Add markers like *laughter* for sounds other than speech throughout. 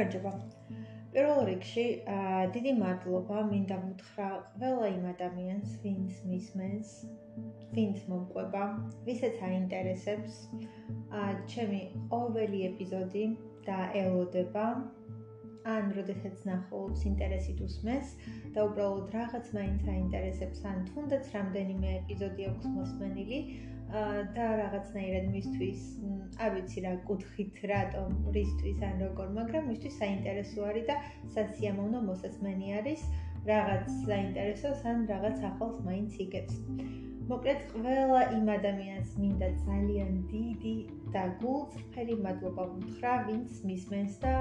გამარჯობა. პირველ რიგში, დიდი მადლობა მინდა მითხრა ყველა იმ ადამიანს, ვინც მისმენს, ვინც მომყვება, ვისაც აინტერესებს ჩემი ყოველი ეპიზოდი და ელოდება ან როდესაც ნახულობს ინტერესით უსმენს და უბრალოდ რაღაც მაინც აინტერესებს ან თუნდაც რამდენიმე ეპიზოდი აქვს მოსმენილი, და რაღაცნაირად მისთვის არ ვიცი რა კუთხით რატომ რისთვის ან როგორ მაგრამ მისთვის საინტერესო არის და სასიამოვნო მოსასმენი არის რაღაც საინტერესოს ან რაღაც ახალს მაინც იგებს. მოკლედ ყველა იმ ადამიანს მინდა ძალიან დიდი და გულწრფელი მადლობა ვუთხრა ვინც მისმენს და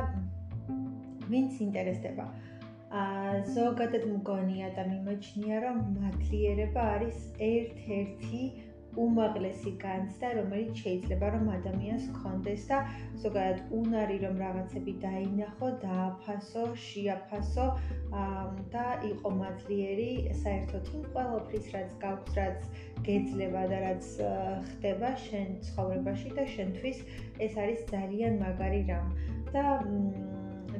ვინც ინტერესდება. ა ზოგადად მგონია და მიმოჩნია რომ მადლიერება არის ერთ-ერთი უმაღლესი განცდა, რომელიც შეიძლება რომ ადამიანს კონდეს და ზოგადად უნარი რომ რაღაცები დაინახო, დააფასო, შეაფასო და იყო მადლიერი საერთოდ იმ ყველაფრის, რაც გაქვს, რაც გეძლება და რაც ხდება შენ ცხოვრებაში და შენთვის ეს არის ძალიან მაგარი რამ. და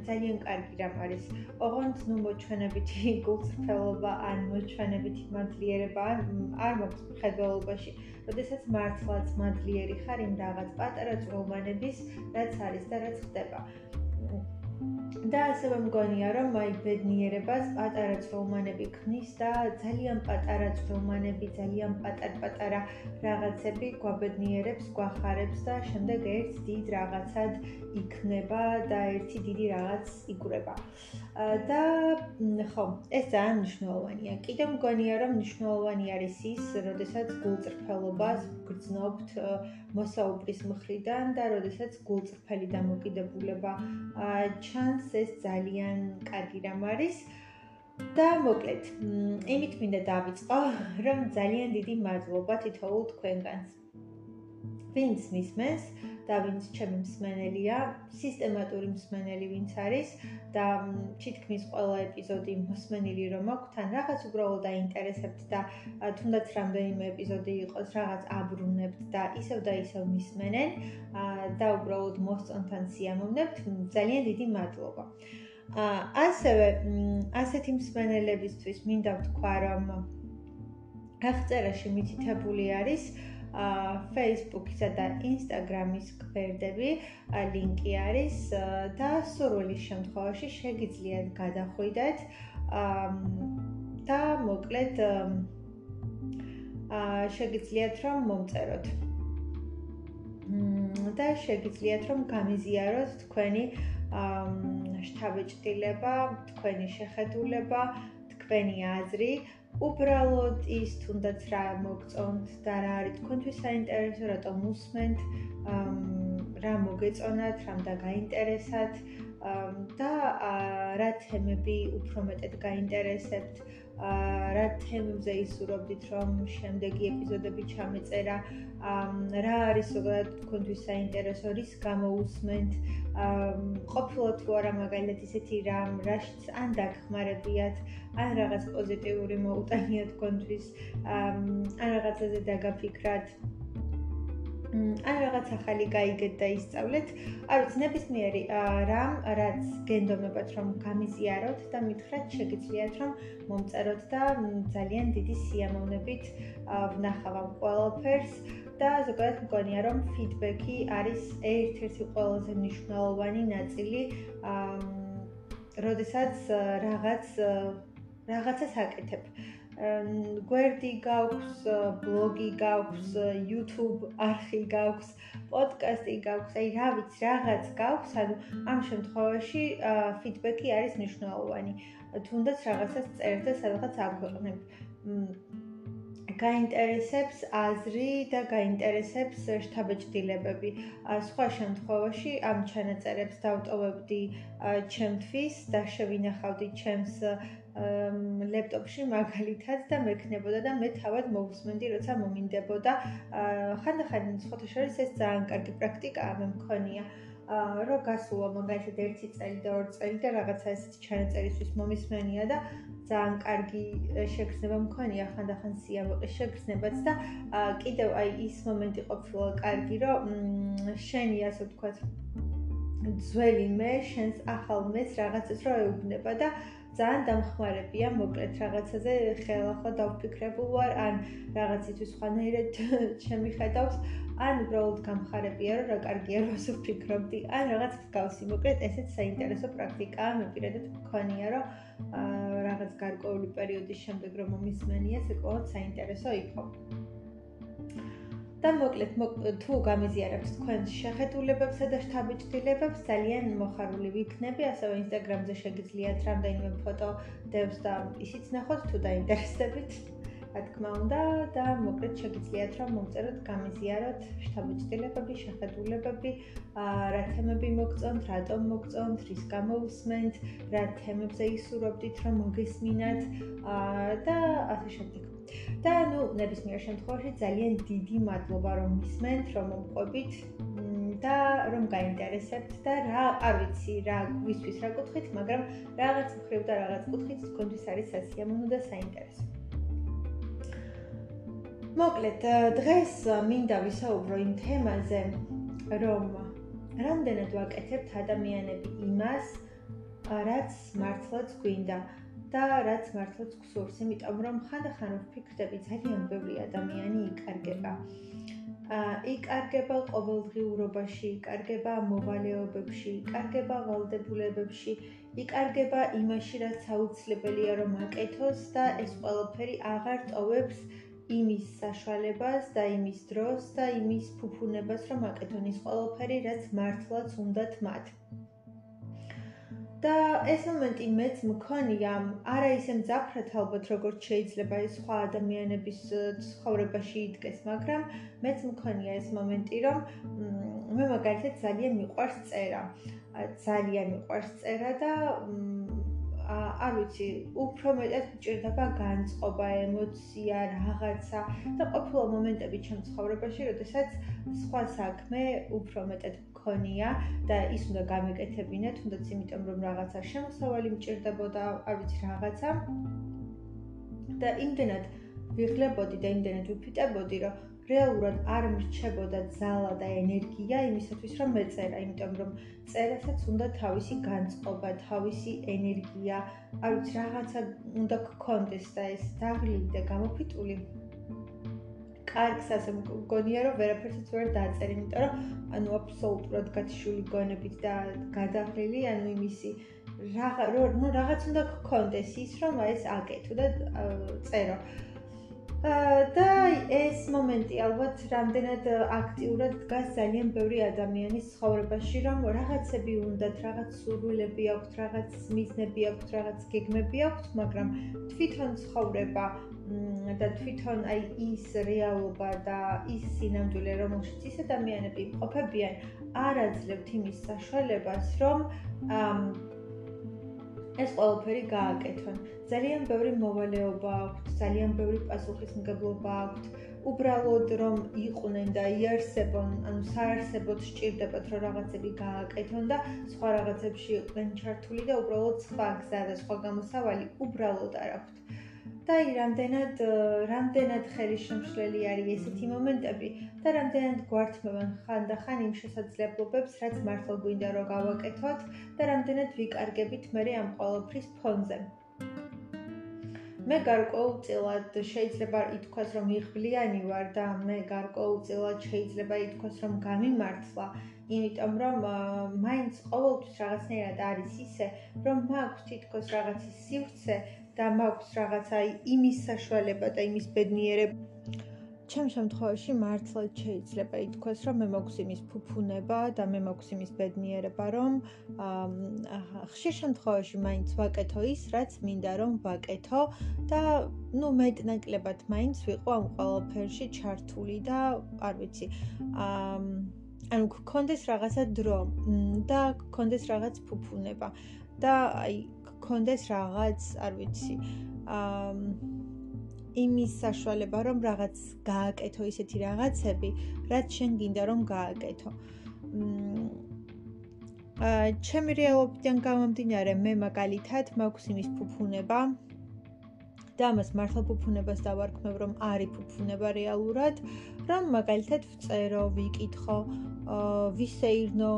ძალიან კარგი რამ არის. ოღონდ ნუ მოჩვენებითი *laughs* გულწრფელობა ან მოჩვენებითი მადლიერება არ მაქვს ხედველობაში. როდესაც მართლაც მადლიერი ხარ იმ რაღაც პატარა წრომანების, რაც არის და რაც ხდება. და ასევე მგონია რომ აი ბედნიერებას პატარა წრომანები ქმნის და ძალიან პატარა წრომანები, ძალიან პატარ-პატარა რაღაცები გვაბედნიერებს, გვახარებს და შემდეგ ერთ დიდ რაღაცად იქნება და ერთი დიდი რაღაც იკვრება. და ხო, ეს ძალიან მნიშვნელოვანია. კიდევ მგონია რომ მნიშვნელოვანი არის ის, როდესაც გულწრფელობას გრძნობთ მოსაუბრის მხრიდან და როდესაც გულწრფელი დამოკიდებულება ჩანს ეს ძალიან კარგი რამ არის. და მოკლედ, იმით მინდა დავიწყო, რომ ძალიან დიდი მადლობა თითოეულ თქვენგანს. ვინც მისმენს და ვინც ჩემი მსმენელია, სისტემატური მსმენელი ვინც არის და თითქმის ყველა ეპიზოდი მოსმენილი რომ აქვს, თან რაღაც უბრალოდ დაინტერესებთ და თუნდაც რამდენიმე ეპიზოდი იყოს, რაღაც აბრუნებთ და ისევ და ისევ მისმენენ და უბრალოდ მოსწონთან სიამოვნებთ, ძალიან დიდი მადლობა. ასევე ასეთი მსმენელებისთვის მინდა ვთქვა რომ აღწერაში მითითებული არის Facebook-ისა და Instagram-ის გვერდები, ლინკი არის და სურვილის შემთხვევაში შეგიძლიათ გადახვიდეთ და მოკლედ აა შეგიძლიათ რომ მომწეროთ. და შეგიძლიათ რომ გამიზიაროთ თქვენი შთაბეჭდილება, თქვენი შეხედულება, თქვენი აზრი უბრალოდ ის თუნდაც რა მოგწონთ და რა არის თქვენთვის საინტერესო, რატომ უსმენთ, რა მოგეწონათ, რამ და გაინტერესათ და რა თემები უფრო მეტად გაინტერესებთ, რა თემებზე ისურვებდით, რომ შემდეგი ეპიზოდები ჩამეწერა, რა არის ზოგადად თქვენთვის საინტერესო, რის გამო usment, ყოფილა თუ არა მაგალითად ისეთი რამ, რაშიც ან დაგხმარებიათ, ან რაღაც პოზიტიური მოუტანია თქვენთვის, ან რაღაცაზე დაგაფიქრათ. ან რაღაც ახალი გაიგეთ და ისწავლეთ. არ ვიცი, ნებისმიერი რამ, რაც გენდომებათ რომ გამიზიაროთ და მითხრათ, შეგიძლიათ რომ მომწეროთ და ძალიან დიდი სიამოვნებით ვნახავ ამ ყველაფერს და ზოგადად მგონია რომ ფიდბექი არის ერთ-ერთი ყველაზე მნიშვნელოვანი ნაწილი აა როდესაც რაღაც რაღაცას აკეთებ. გვერდი გაქვს, ბლოგი გაქვს, YouTube არხი გაქვს, პოდკასტი გაქვს, აი რა ვიცი, რაღაც გაქვს, ანუ ამ შემთხვევაში ფიდბექი არის მნიშვნელოვანი. თუნდაც რაღაცას წერთ და სადღაც აგვეყნებ. გაინტერესებს აზრი და გაინტერესებს შთაბეჭდილებები. სხვა შემთხვევაში ამ ჩანაწერებს დავტოვებდი ჩემთვის და შევინახავდი ჩემს ლეპტოპში მაგალითად და მექნებოდა და მე თავად მოვუსმენდი როცა მომინდებოდა. ხანდახან სხვათა შორის ეს ძალიან კარგი პრაქტიკაა მე მქონია. რო გასულა მაგალითად ერთი წელი და ორი წელი და რაღაცა ესეთი ჩანაწერისთვის მომისმენია და ძალიან კარგი შეგრძნება მქონია ხანდახან სიამოყის შეგრძნებაც და კიდევ აი ის მომენტი ყოფილა კარგი რომ შენი ასე ვთქვათ ძველი მე შენს ახალ მეს რაღაცას რო ეუბნება და ძალიან დამხმარებია მოკლედ რაღაცაზე ხელახლა დავფიქრებულ ვარ ან რაღაცისთვის ხანერეთ შემიხედავს *laughs* ან უბრალოდ გამხარებია რომ რა კარგია რომ ასე ვფიქრობდი. ან რაღაც მსგავსი მოკლედ ესეც საინტერესო პრაქტიკაა. მე პირადად მქონია რომ რაღაც გარკვეული პერიოდის შემდეგ რომ მომისმენია ყოველთ საინტერესო იყო და მოკლედ თუ გამიზიარებთ თქვენს შეხედულებებსა და შთაბეჭდილებებს ძალიან მოხარული ვიქნები, ასევე Instagram-ზე შეგიძლიათ რამდენიმე ფოტო დევს და ისიც ნახოთ თუ დაინტერესდებით. რა თქმა უნდა და მოკლედ შეგიძლიათ რომ მომწეროთ გამიზიაროთ შთაბეჭდილებები, შეხედულებები, რა თემები მოგწონთ, რატომ მოგწონთ, რის გამო უსმენთ, რა თემებზე ისურვებდით რომ მოგესმინათ და ასე შემდეგ. და ნუ ნებისმიერ შემთხვევაში ძალიან დიდი მადლობა რომ მისმენთ, რომ მომყვებით და რომ გაინტერესებთ და რა არ ვიცი რა გვისთვის რა კუთხით, მაგრამ რაღაც მხრივ და რაღაც კუთხით თქვენთვის არის სასიამოვნო და საინტერესო. მოკლედ, დღეს მინდა ვისაუბრო იმ თემაზე, რომ რამდენად ვაკეთებთ ადამიანები იმას, რაც მართლაც გვინდა. და რაც მართლაც გსურს, იმიტომ რომ ხანდახან ვფიქრდები ძალიან ბევრი ადამიანი იკარგება. აა იკარგება ყოველდღიურობაში, იკარგება მოვალეობებში, იკარგება ვალდებულებებში, იკარგება იმაში, რაც აუცილებელია რომ აკეთოს და ეს ყველაფერი აღარ ტოვებს იმის საშუალებას და იმის დროს და იმის ფუფუნებას რომ აკეთონ ის ყველაფერი, რაც მართლაც უნდათ მათ. და ეს მომენტი მეც მქონია, არა ისე მძაფრად ალბათ როგორც შეიძლება ეს სხვა ადამიანების ცხოვრებაში იდგეს, მაგრამ მეც მქონია ეს მომენტი, რომ მე მაგალითად ძალიან მიყვარს წერა. ძალიან მიყვარს წერა და არ ვიცი, უფრო მეტად მჭირდება განწყობა, ემოცია, რაღაცა და ყოფილი მომენტები ჩემ ცხოვრებაში, როდესაც სხვა საქმე უფრო მეტად მქონია და ის უნდა გამეკეთებინა, თუნდაც იმიტომ რომ რაღაცა შემოსავალი მჭირდებოდა, არ ვიცი რაღაცა. და იმდენად ვიღლებოდი და იმდენად ვიფიტებოდი, რომ რეალურად არ მრჩებოდა ძალა და ენერგია იმისათვის, რომ მეწერა, იმიტომ რომ წერასაც უნდა თავისი განწყობა, თავისი ენერგია, არ ვიცი რაღაცა უნდა გქონდეს და ეს დაღლილი და გამოფიტული კარგს ასე მგონია რომ ვერაფერსაც ვერ დააწერ, იმიტომ რომ ანუ აბსოლუტურად გათიშული გონებით და გადაღლილი, ანუ იმისი რაღა ნუ რაღაც უნდა გქონდეს ის რომ ეს აკეთო და წერო. და ეს მომენტი ალბათ რამდენად აქტიურად დგას ძალიან ბევრი ადამიანის ცხოვრებაში, რომ რაღაცები უნდათ, რაღაც სურვილები აქვთ, რაღაც მიზნები აქვთ, რაღაც გეგმები აქვთ, მაგრამ თვითონ ცხოვრება და თვითონ აი ის რეალობა და ის სინამდვილე რომელშიც ის ადამიანები ყოფებიან არ აძლევთ იმის საშუალებას რომ ეს ყველაფერი გააკეთონ. ძალიან ბევრი მოვალეობა აქვთ ძალიან ბევრი პასუხისმგებლობა აქვთ. უბრალოდ რომ იყვნენ და იარსებონ ანუ საარსებოდ სჭირდებათ რომ რაღაცები გააკეთონ და სხვა რაღაცებში იყვნენ ჩართული და უბრალოდ სხვა გზა და სხვა გამოსავალი უბრალოდ არ აქვთ და აი რამდენად რამდენად ხელისშემშლელი არის ესეთი მომენტები და რამდენად გვართმევენ ხანდახან იმ შესაძლებლობებს, რაც მართლა გვინდა რომ გავაკეთოთ და რამდენად ვიკარგებით მე ამ ყოველფრის ფონზე. მე გარკვეულწილად შეიძლება ითქვას, რომ იღბლიანი ვარ და მე გარკვეულწილად შეიძლება ითქვას, რომ გამიმართლა, იმიტომ რომ მაინც ყოველთვის რაღაცნაირად არის ისე, რომ მაქვს თითქოს რაღაცის სივრცე და მაქვს რაღაცა იმის საშუალება და იმის ბედნიერება ჩემ შემთხვევაში მართლა შეიძლება ითქვას, რომ მე მაქვს იმის ფუფუნება და მე მაქვს იმის ბედნიერება, რომ ხშირ შემთხვევაში მაინც ვაკეთო ის, რაც მინდა რომ ვაკეთო და ნუ მეტნაკლებად მაინც ვიყო ამ ყველაფერში ჩართული და არ ვიცი. ანუ გქონდეს რაღაცა დრო და გქონდეს რაღაც ფუფუნება და აი გქონდეს რაღაც, არ ვიცი, აა იმის საშუალება, რომ რაღაც გააკეთო ისეთი რაღაცები, რაც შენ გინდა რომ გააკეთო. აა ჩემი რეალობიდან გამომდინარე, მე მაგალითად მაქვს იმის ფუფუნება და მას მართლა ფუფუნებას დავარქმევ, რომ არის ფუფუნება რეალურად, რომ მაგალითად ვწერო, ვიკითხო, აა ვისეირნო,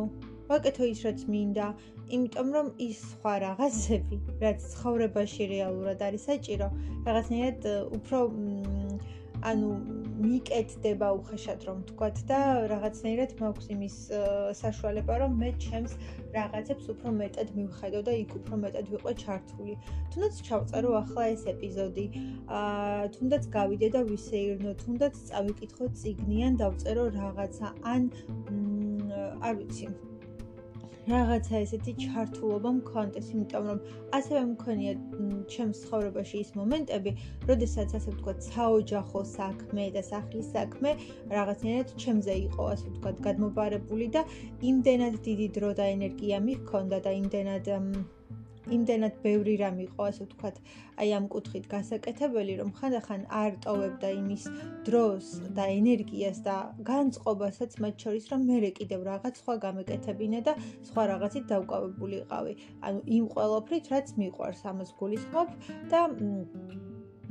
ვაკეთო ის რაც მინდა, იმიტომ რომ ის სხვა რაღაცები, რაც ცხოვრებაში რეალურად არის საჭირო, რაღაცნაირად უფრო ანუ მიკეთდება უხეშად რომ თქვათ და რაღაცნაირად მაქვს იმის საშუალება რომ მე ჩემს რაღაცებს უფრო მეტად მივხედო და იქ უფრო მეტად ვიყო ჩართული. თუნდაც ჩავწერო ახლა ეს ეპიზოდი, აა თუნდაც გავიდე და ვისეირნო, თუნდაც წავიკითხო ციგნი ან დავწერო რაღაცა ან არ ვიცი, რაღაცა ესეთი ჩართულობა მქონდეს, იმიტომ რომ ასევე მქონია ჩემს ცხოვრებაში ის მომენტები, როდესაც ასე ვთქვათ, საოჯახო საქმე და სახლის საქმე რაღაცნაირად ჩემზე იყო, ასე ვთქვათ, გადმობარებული და იმდენად დიდი დრო და ენერგია მიქონდა და იმდენად იმდენად ბევრი რამ იყო, ასე ვთქვათ, აი ამ კუთხით გასაკეთებელი, რომ ხანდახან არ ტოვებდა იმის დროს და ენერგიას და განწყობასაც მათ შორის, რომ მე კიდევ რაღაც სხვა გამეკეთებინე და სხვა რაღაცით დავკავებულიყავი. ანუ იმ ყოველფრით, რაც მიყვარს, ამას გულისხმობ და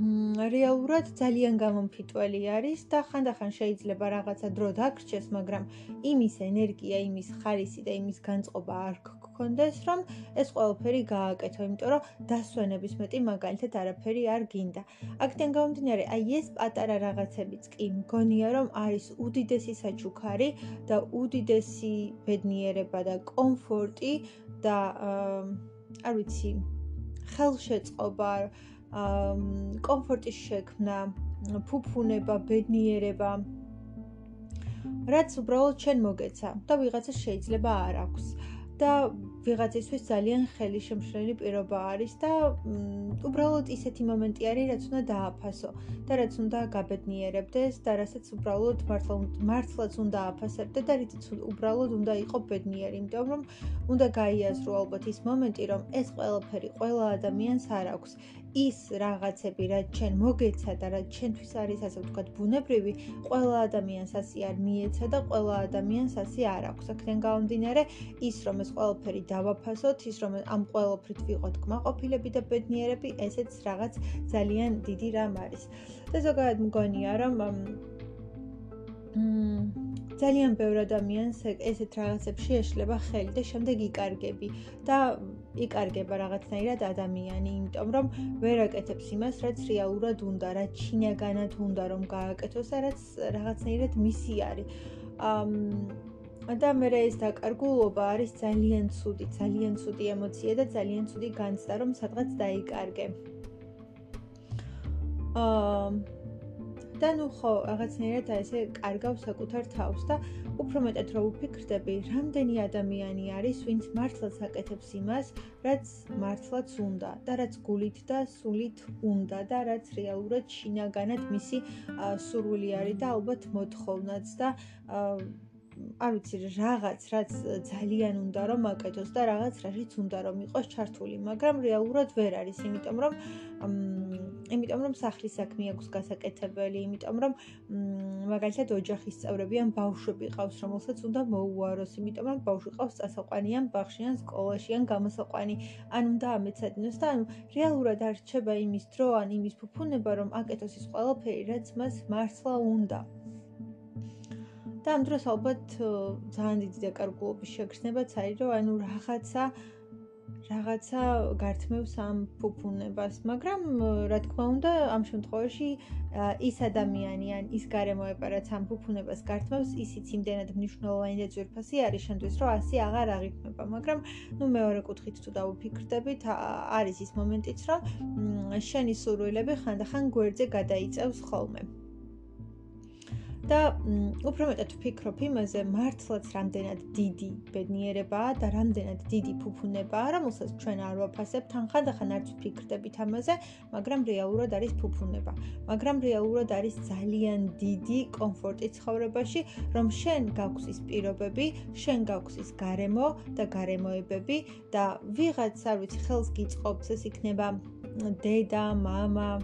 რეალურად ძალიან გამომფიტველი არის და ხანდახან შეიძლება რაღაცა დრო დაგრჩეს, მაგრამ იმის ენერგია, იმის ხარისი და იმის განწყობა არ გქონდეს, რომ ეს ყველაფერი გააკეთო, იმიტომ რომ დასვენების მეტი მაგალითად არაფერი არ გინდა. აქედან გამომდინარე, აი ეს პატარა რაღაცებიც კი მგონია, რომ არის უდიდესი საჩუქარი და უდიდესი ბედნიერება და კომფორტი და არ ვიცი, ხელშეწყობა კომფორტის შექმნა, ფუფუნება, ბედნიერება რაც უბრალოდ ჩვენ მოგეცა და ვიღაცა შეიძლება არ აქვს. და ვიღაცისთვის ძალიან ხელი შემშლელი პირობა არის და უბრალოდ ისეთი მომენტი არის, რაც უნდა დააფასო და რაც უნდა გაბედნიერებდეს და რასაც უბრალოდ მართლა მართლაც უნდა აფასებდე და რითიც უბრალოდ უნდა იყო ბედნიერი, იმიტომ რომ უნდა გაიაზრო ალბათ ის მომენტი, რომ ეს ყველაფერი ყველა ადამიანს არ აქვს. ის რაღაცები, რაც ჩვენ მოგეცა და რაც ჩვენთვის არის ასე ვთქვათ ბუნებრივი, ყველა ადამიანს ასე არ მიეცა და ყველა ადამიანს ასე არ აქვს. აქედან გამომდინარე, ის რომ ეს ყველაფერი დავაფასოთ, ის რომ ამ ყველაფრით ვიყოთ კმაყოფილები და ბედნიერები, ესეც რაღაც ძალიან დიდი რამ არის. და ზოგადად მგონია, რომ მმ ძალიან ბევრ ადამიანს ესეთ რაღაცებში ეშლება ხელი და შემდეგ იკარგები და იკარგება რაღაცნაირად ადამიანი, იმიტომ რომ ვერ აკეთებს იმას, რაც რეალურად უნდა, რაც შინაგანად უნდა რომ გააკეთოს რაც რაღაცნაირად მისი არის. ამ და მე ეს დაკარგულობა არის ძალიან ცუდი, ძალიან ცუდი ემოცია და ძალიან ცუდი განცდა, რომ სადღაც დაიკარგე. აა და ნუ ხო რაღაცნაირად ესე კარგავ საკუთარ თავს და უფრო მეტად რო ვფიქრდები, რამდენი ადამიანი არის, ვინც მართლაც აკეთებს იმას, რაც მართლაც უნდა და რაც გულით და სულით უნდა და რაც რეალურად შინაგანად მისი სურვილი არის და ალბათ მოთხოვნაც და არ ვიცი რაღაც რაც ძალიან უნდა რომ აკეთოს და რაღაც რაშიც უნდა რომ იყოს ჩართული, მაგრამ რეალურად ვერ არის, იმიტომ რომ იმიტომ რომ სახლის საქმე აქვს გასაკეთებელი, იმიტომ რომ მაგალითად ოჯახის წევრები ან ბავშვები ყავს, რომელსაც უნდა მოუაროს, იმიტომ რომ ბავშვი ყავს წასაყვანი ან ბაღში ან სკოლაში ან გამოსაყვანი, ან უნდა ამეცადინოს და ანუ რეალურად არ რჩება იმის დრო ან იმის ფუფუნება რომ აკეთოს ის ყველაფერი, რაც მას მართლა უნდა. და ამ დროს ალბათ ძალიან დიდი დაკარგულობის შეგრძნებაც არის, რომ ანუ რაღაცა რაღაცა გართმევს ამ ფუფუნებას, მაგრამ რა თქმა უნდა, ამ შემთხვევაში ის ადამიანი ან ის გარემოება, რაც ამ ფუფუნებას გართმევს, ისიც იმდენად მნიშვნელოვანი და ძვირფასი არის შენთვის, რომ ასე აღარ აღიქმება, მაგრამ ნუ მეორე კუთხით თუ დავუფიქრდებით, არის ის მომენტიც, რომ შენი სურვილები ხანდახან გვერდზე გადაიწევს ხოლმე. და უფრო მეტად ვფიქრობ იმაზე, მართლაც რამდენად დიდი ბედნიერებაა და რამდენად დიდი ფუფუნებაა, რომელსაც ჩვენ არ ვაფასებთ, თან ხანდახან არც ვფიქრდებით ამაზე, მაგრამ რეალურად არის ფუფუნება. მაგრამ რეალურად არის ძალიან დიდი კომფორტი ცხოვრებაში, რომ შენ გაქვს ის პირობები, შენ გაქვს ის გარემო და გარემოებები და ვიღაც, არ ვიცი, ხელს გიწყობს, ეს იქნება დედა, мама,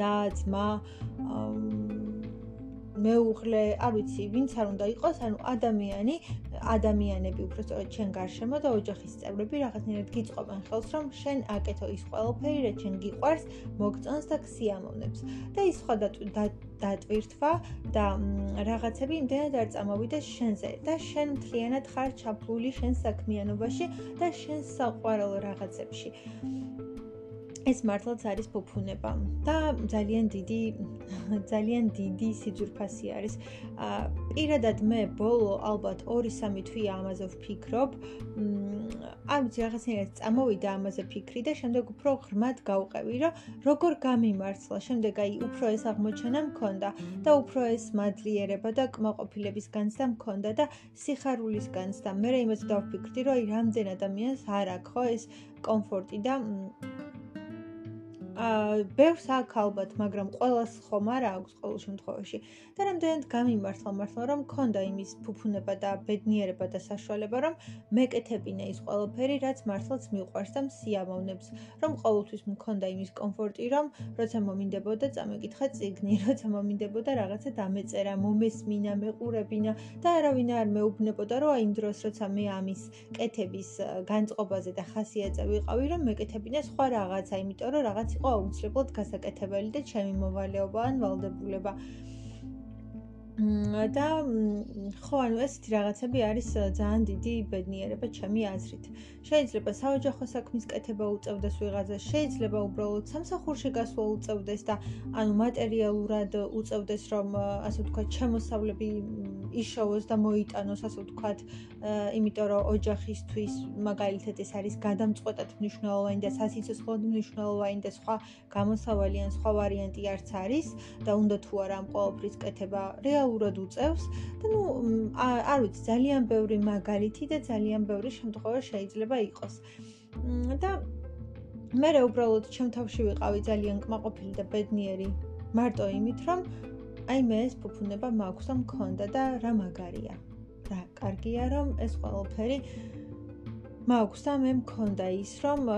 და ძმა, აა მეუღლე, არ ვიცი, ვინც არ უნდა იყოს, ანუ ადამიანი, ადამიანები უბრალოდ ჩვენ გარშემო და ოჯახის წევრები რაღაცნაირად გიწყობენ ხელს, რომ შენ აკეთო ის ყველაფერი, რაც შენ გიყვარს, მოგწონს და ქსიამოვნებს. და ის სხვა დატვირთვა და რაღაცები იმდენად არ წამოვიდეს შენზე და შენ მთლიანად ხარ ჩაფლული შენ საქმიანობაში და შენ საყვარელ რაღაცებში. ეს მართლაც არის ფუფუნება და ძალიან დიდი ძალიან დიდი სიძურფასი არის. აა პირადად მე ბოლო ალბათ 2-3 თვე ამაზე ვფიქრობ. ამ რაღაცნაირად წამოვიდა ამაზე ფიქრი და შემდეგ უფრო ღრმად გავყევი, რომ როგორ გამიმართლა. შემდეგ აი უფრო ეს აღმოჩენა მქონდა და უფრო ეს მადლიერება და კმაყოფილების განცდა მქონდა და სიხარულის განცდა. მე იმას დავფიქრდი, რომ აი რამდენ ადამიანს არ აქვს ხო ეს კომფორტი და ბევრს აქვს ალბათ, მაგრამ ყოველს ხომ არ აქვს ყოველ შემთხვევაში. და რამდენად გამიმართლა მართლა რომ მქონდა იმის ფუფუნება და ბედნიერება და საშუალება რომ მეკეთებინა ის ყველაფერი, რაც მართლაც მიყვარს და მსიამოვნებს. რომ ყოველთვის მქონდა იმის კომფორტი, რომ როცა მომინდებოდა წამეკითხა ციგნი, *laughs* როცა მომინდებოდა რაღაცა დამეწერა, მომესმინა, მეყურებინა და არავინ არ მეუბნებოდა რომ აი იმ დროს როცა მე ამის კეთების განწყობაზე და ხასიათზე ვიყავი, რომ მეკეთებინა სხვა რაღაცა, იმიტომ რომ რაღაც იყო აუცილებლად გასაკეთებელი და ჩემი მოვალეობა ან ვალდებულება. და ხო ანუ ესეთი რაღაცები არის ძალიან დიდი ბედნიერება ჩემი აზრით. შეიძლება საოჯახო საქმის კეთება უწევდეს ვიღაცას, შეიძლება უბრალოდ სამსახურში გასვლა უწევდეს და ანუ მატერიალურად უწევდეს რომ ასე ვთქვათ, შემოსავლები იშოვოს და მოიტანოს, ასე ვთქვათ, იმიტომ რომ ოჯახისთვის მაგალითად ეს არის გადამწყვეტად მნიშვნელოვანი და სასიცოცხლოდ მნიშვნელოვანი და სხვა გამოსავალი ან სხვა ვარიანტი არც არის და უნდა თუ არა ამ ყოველფრის კეთება რეალ რეალურად უწევს და ნუ არ ვიცი ძალიან ბევრი მაგალითი და ძალიან ბევრი შემთხვევა შეიძლება იყოს. და მე რა უბრალოდ ჩემ თავში ვიყავი ძალიან კმაყოფილი და ბედნიერი მარტო იმით რომ აი მე ეს ფუფუნება მაქვს და მქონდა და რა მაგარია. რა კარგია რომ ეს ყველაფერი მაქვს და მე მქონდა ის რომ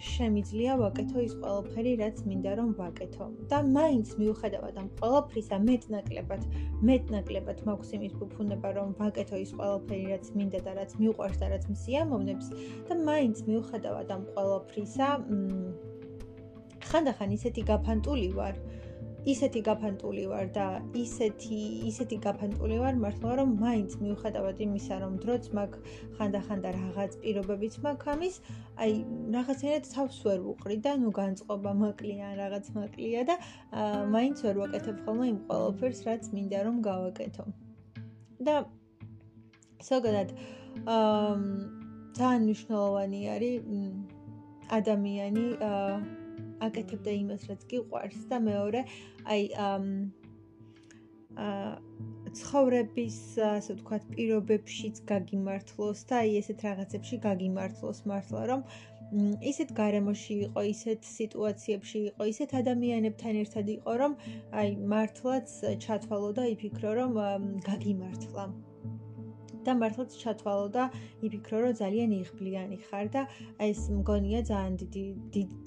შემიძლია ვაკეთო ის ყველაფერი რაც მინდა რომ ვაკეთო. და მაინც მიუხედავად ამ ყველაფრისა მეტნაკლებად მეტნაკლებად მაქვს იმის ფუფუნება რომ ვაკეთო ის ყველაფერი რაც მინდა და რაც მიყვარს და რაც მსიამოვნებს და მაინც მიუხედავად ამ ყველაფრისა ხანდახან ისეთი გაფანტული ვარ ისეთი გაფანტული ვარ და ისეთი ისეთი გაფანტული ვარ მართლა რომ მაინც მიუხედავად იმისა რომ დროც მაქვს ხანდახანდა რაღაც პირობებიც მაქვს ამის აი რაღაცნაირად თავს ვერ ვუყრი და ნუ განწყობა მაკლია რაღაც მაკლია და მაინც ვერ ვაკეთებ ხოლმე იმ ყველაფერს რაც მინდა რომ გავაკეთო. და ზოგადად აა ძალიან მნიშვნელოვანი არის ადამიანი აა აკეთებდა იმას, რაც გიყვარს და მეორე, აი აა ცხოვრების, ასე ვთქვათ, პირობებშიც გაგიმართლოს და აი ესეთ რაღაცებში გაგიმართლოს მართლა, რომ ისეთ გარემოში იყო, ისეთ სიტუაციებში იყო, ისეთ ადამიანებთან ერთად იყო, რომ აი მართლაც ჩათვალო და იფიქრო, რომ გაგიმართლა. და მართლაც ჩათვალო და იფიქრო რომ ძალიან იღბლიანი ხარ და ეს მგონია ძალიან დიდი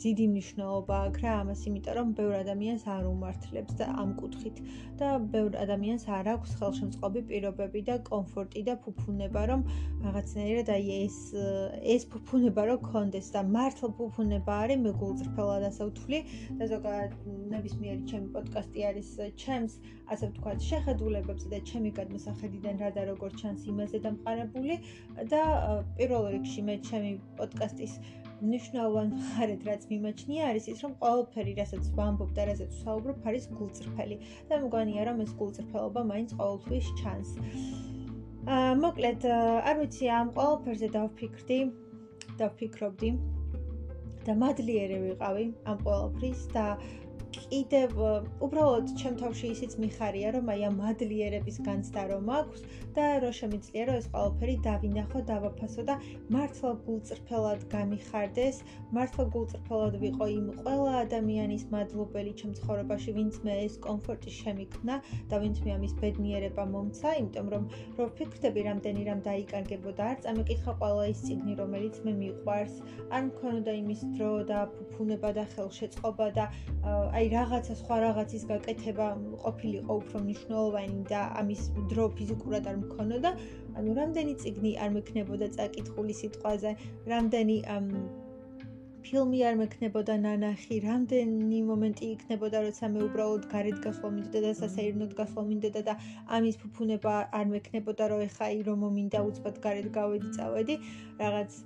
დიდი მნიშვნელობა აქვს რა ამას იმიტომ რომ ბევრ ადამიანს არ უმართლებს და ამ კუთხით. და ბევრ ადამიანს არ აქვს ხელშემწყობი პირობები და კომფორტი და ფუფუნება რომ რაღაცნაირად აი ეს ეს ფუფუნება რო კონდეს და მართლა ფუფუნება არის მეგულწრფელად ასე ვთვლი და ზოგადად ნებისმიერი ჩემი პოდკასტი არის ჩემს ასე ვთქვათ შეხედულებებზე და ჩემი გადმოსახედიდან რა და როგორ ჩანს იმ იმაზე დამყარებული და პირველ რიგში მე ჩემი პოდკასტის ნიშნავენ ხარეთ რაც მიმაჩნია არის ის რომ ყოველფერი რასაც ვამბობ და რასაც ვსაუბრობ არის გულწრფელი და მგონია რომ ეს გულწრფელობა მაინც ყოველთვის ჩანს. აა მოკლედ არ ვიცი ამ ყოველფერზე დავფიქრდი დავფიქრობდი და მადლიერე ვიყავი ამ ყოველფრის და კიდევ უბრალოდ ჩემ თავში ისიც მიხარია, რომ აი ამ მადლიერების განცდა რომ აქვს და რომ შემიძლია რომ ეს ყველაფერი დავინახო, დავაფასო და მართლა გულწრფელად გამიხარდეს, მართლა გულწრფელად ვიყო იმ ყველა ადამიანის მადლობელი ჩემ ცხოვრებაში, ვინც მე ეს კომფორტი შემიქნა და ვინც მე ამის ბედნიერება მომცა, იმიტომ რომ რო ვფიქრდები, რამდენი რამ დაიკარგებოდა, არ წამეკითხა ყველა ის ციგნი, რომელიც მე მიყვარს, არ მქონოდა იმის დრო და ფუფუნება და ხელშეწყობა და აი აი რაღაცა სხვა რაღაცის გაკეთება ყოფილიყო უფრო მნიშვნელოვანი და ამის დრო ფიზიკურად არ მქონოდა, ანუ რამდენი ციგნი არ მექნებოდა წაკითხული სიტყვაზე, რამდენი ფილმი არ მექნებოდა ნანახი, რამდენი მომენტი იქნებოდა, როცა მე უბრალოდ გარეთ გასვლა მინდოდა და სასეირნოდ გასვლა მინდოდა და ამის ფუფუნება არ მექნებოდა, რომ ეხა აი რომ მომინდა უცბად გარეთ გავედი, წავედი, რაღაც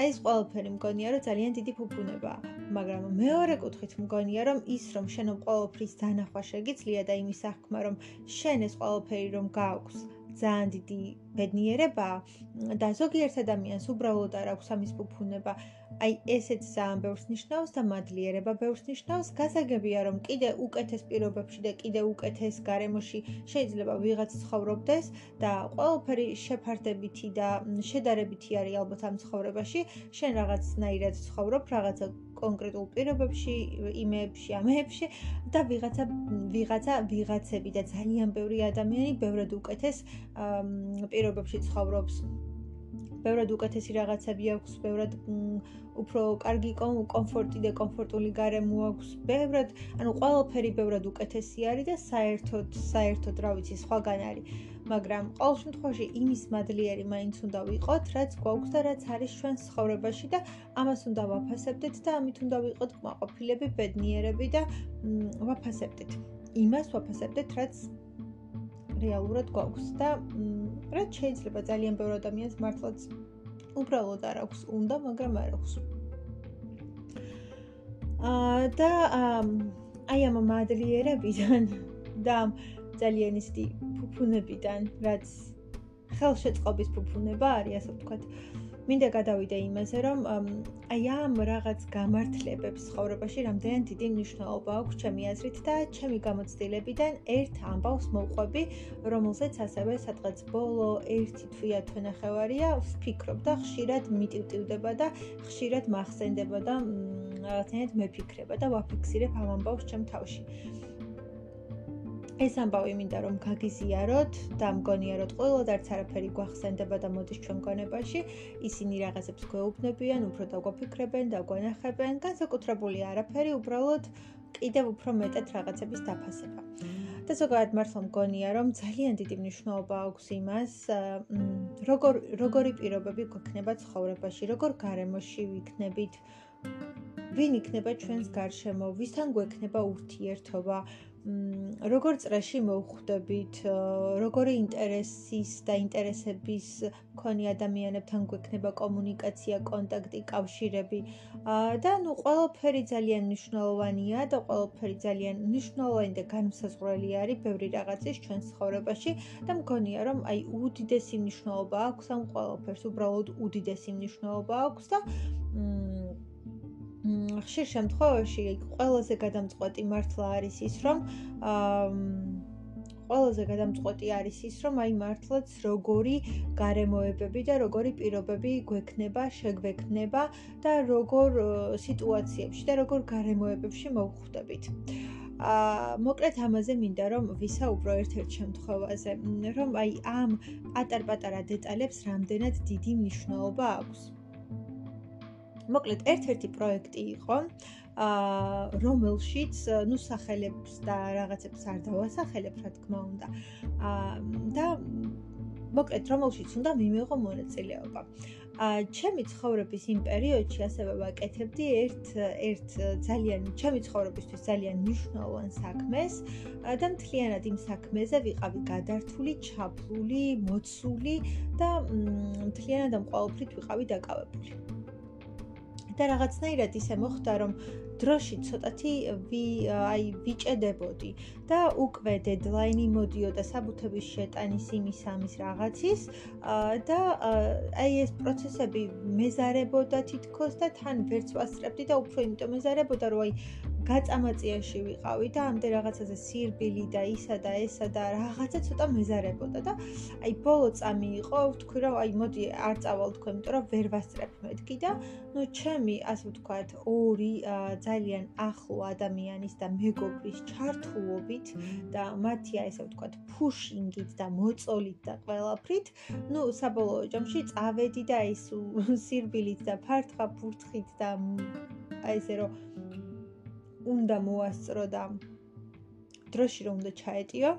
ეს ყველაფერი მგონია, რომ ძალიან დიდი ფუფუნებაა, მაგრამ მეორე კუთხით მგონია, რომ ის რომ შენ ყოველფრის დანახვა შეგიძლია და იმის აღქმა, რომ შენ ეს ყველაფერი რომ გააქვს ძალიან დიდი ბედნიერება და ზოგიერთ ადამიანს უბრალოდ არ აქვს ამის ფუფუნება. აი ესეც ძალიან ბევრს ნიშნავს და მადლიერება ბევრს ნიშნავს. გასაგებია რომ კიდე უკეთეს პირობებში და კიდე უკეთეს გარემოში შეიძლება ვიღაც ცხოვრობდეს და ყველაფერი შეფარდებითი და შედარებითი არის ალბათ ამ ცხოვრებაში. შენ რაღაცნაირად ცხოვრობ, რაღაცა კონკრეტულ პირობებში, იმეებში, ამეებში და ვიღაცა ვიღაცა ვიღაცები და ძალიან ბევრი ადამიანი ბევრად უკეთეს პირობებში ცხოვრობს. ბევრად უკეთესი რაღაცები აქვს, ბევრად უფრო კარგი კომფორტი და კომფორტული გარემო აქვს. ბევრად, ანუ ყველაფერი ბევრად უკეთესი არის და საერთოდ, საერთოდ რა ვიცი, სხვაგან არის. მაგრამ ყოველ შემთხვევაში იმის მადლიერი მაინც უნდა ვიყოთ, რაც გვაქვს და რაც არის ჩვენ ცხოვრებაში და ამას უნდა ვაფასებდეთ და ამით უნდა ვიყოთ კმაყოფილები, ბედნიერები და ვაფასებდეთ. იმას ვაფასებდეთ, რაც რეალურად გვაქვს და რაც შეიძლება ძალიან ბევრ ადამიანს მართლაც უბრალოდ არ აქვს უნდა, მაგრამ არ აქვს. აა და აი ამ მადლიერებიდან და ძალიან ისეთი ფუფუნებიდან, რაც ხელშეწყობის ფუფუნება არის, ასე ვთქვათ. მინდა გადავიდე იმაზე, რომ აი ამ რაღაც გამართლებებს ცხოვრებაში რამდენად დიდი მნიშვნელობა აქვს ჩემი აზრით და ჩემი გამოცდილებიდან ერთ ამბავს მოყვები, რომელზეც ასევე სადღაც ბოლო 1 თვია თვენახევარია ვფიქრობ და ხშირად მიტივტივდება და ხშირად მახსენდება და რაღაცნაირად მეფიქრება და ვაფიქსირებ ამ ამბავს ჩემ თავში. ეს ამბავი მინდა რომ გაგიზიაროთ და მგონია რომ ყველა და არც არაფერი გვახსენდება და მოდის ჩვენ გონებაში ისინი რაღაცებს გვეუბნებიან უფრო დაგვაფიქრებენ და გვანახებენ განსაკუთრებული არაფერი უბრალოდ კიდევ უფრო მეტად რაღაცების დაფასება. და ზოგადად მართლა მგონია რომ ძალიან დიდი მნიშვნელობა აქვს იმას როგორ როგორი პირობები გვექნება ცხოვრებაში როგორ გარემოში ვიქნებით ვინ იქნება ჩვენს გარშემო ვისთან გვექნება ურთიერთობა როგორ წრეში მოვხვდებით, როგორი ინტერესის და ინტერესების მქონი ადამიანებთან გვექნება კომუნიკაცია, კონტაქტი, კავშირები. და ნუ ყველაფერი ძალიან მნიშვნელოვანია და ყველაფერი ძალიან მნიშვნელოვანი და განსაზღვრელი არის ბევრი რაღაცის ჩვენ ცხოვრებაში და მგონია რომ აი უდიდესი მნიშვნელობა აქვს ამ ყველაფერს, უბრალოდ უდიდესი მნიშვნელობა აქვს და მ ხშირ შემთხვევაში ყველაზე გადამწყვეტი მართლა არის ის, რომ აა ყველაზე გადამწყვეტი არის ის, რომ აი მართლაც როგორი გარემოებები და როგორი პირობები გვექნება, შეგვექნება და როგორ სიტუაციებში და როგორ გარემოებებში მოვხვდებით. აა მოკლედ ამაზე მინდა რომ ვისაუბრო ერთ-ერთ შემთხვევაზე, რომ აი ამ პატარ-პატარა დეტალებს რამდენად დიდი მნიშვნელობა აქვს. მოკლედ ერთ-ერთი პროექტი იყო აა რომელშიც ნუ სახელებს და რაღაცებს არ დავასახელებ რა თქმა უნდა აა და მოკლედ რომელშიც უნდა მიმეღო მონაწილეობა აა ჩემი ცხოვრების იმ პერიოდში ასევე ვაკეთებდი ერთ ერთ ძალიან ჩემი ცხოვრებისთვის ძალიან მნიშვნელოვან საქმეს და მთლიანად იმ საქმეზე ვიყავი გადართული, ჩაფლული, მოცული და მთლიანად ამ ყოველფრით ვიყავი დაკავებული. და რაღაცნაირად ისე მოხდა, რომ დროში ცოტათი ვი აი ვიჭედებოდი და უკვე დედლაინი მოდიოდა საბუთების შეტანის იმის ამის რაღაცის და აი ეს პროცესები მეზარებოდა თითქოს და თან ვერც ვასწრებდი და უფრო იმიტომ მეზარებოდა რომ აი გაწამაწიაში ვიყავი და ამდე რაღაცაზე სირბილი და ისა და ესა და რაღაცა ცოტა მეზარებოდა და აი ბოლო წამი იყო ვთქვი რომ აი მოდი არ წავალ თქვენ იმიტომ რომ ვერ ვასწრებ მეთქი და ნუ ჩემი ასე ვთქვათ ორი ძალიან ახლო ადამიანის და მეგობრის ჩართულობით და მათი აი ესე ვთქვათ ფუშინგით და მოწოლით და ყველაფრით ნუ საბოლოო ჯამში წავედი და ის *laughs* სირბილით და ფარტყა ფურთხით და აი ესე რომ უნდა მოასწრო და დროში რომ უნდა ჩაეტიო.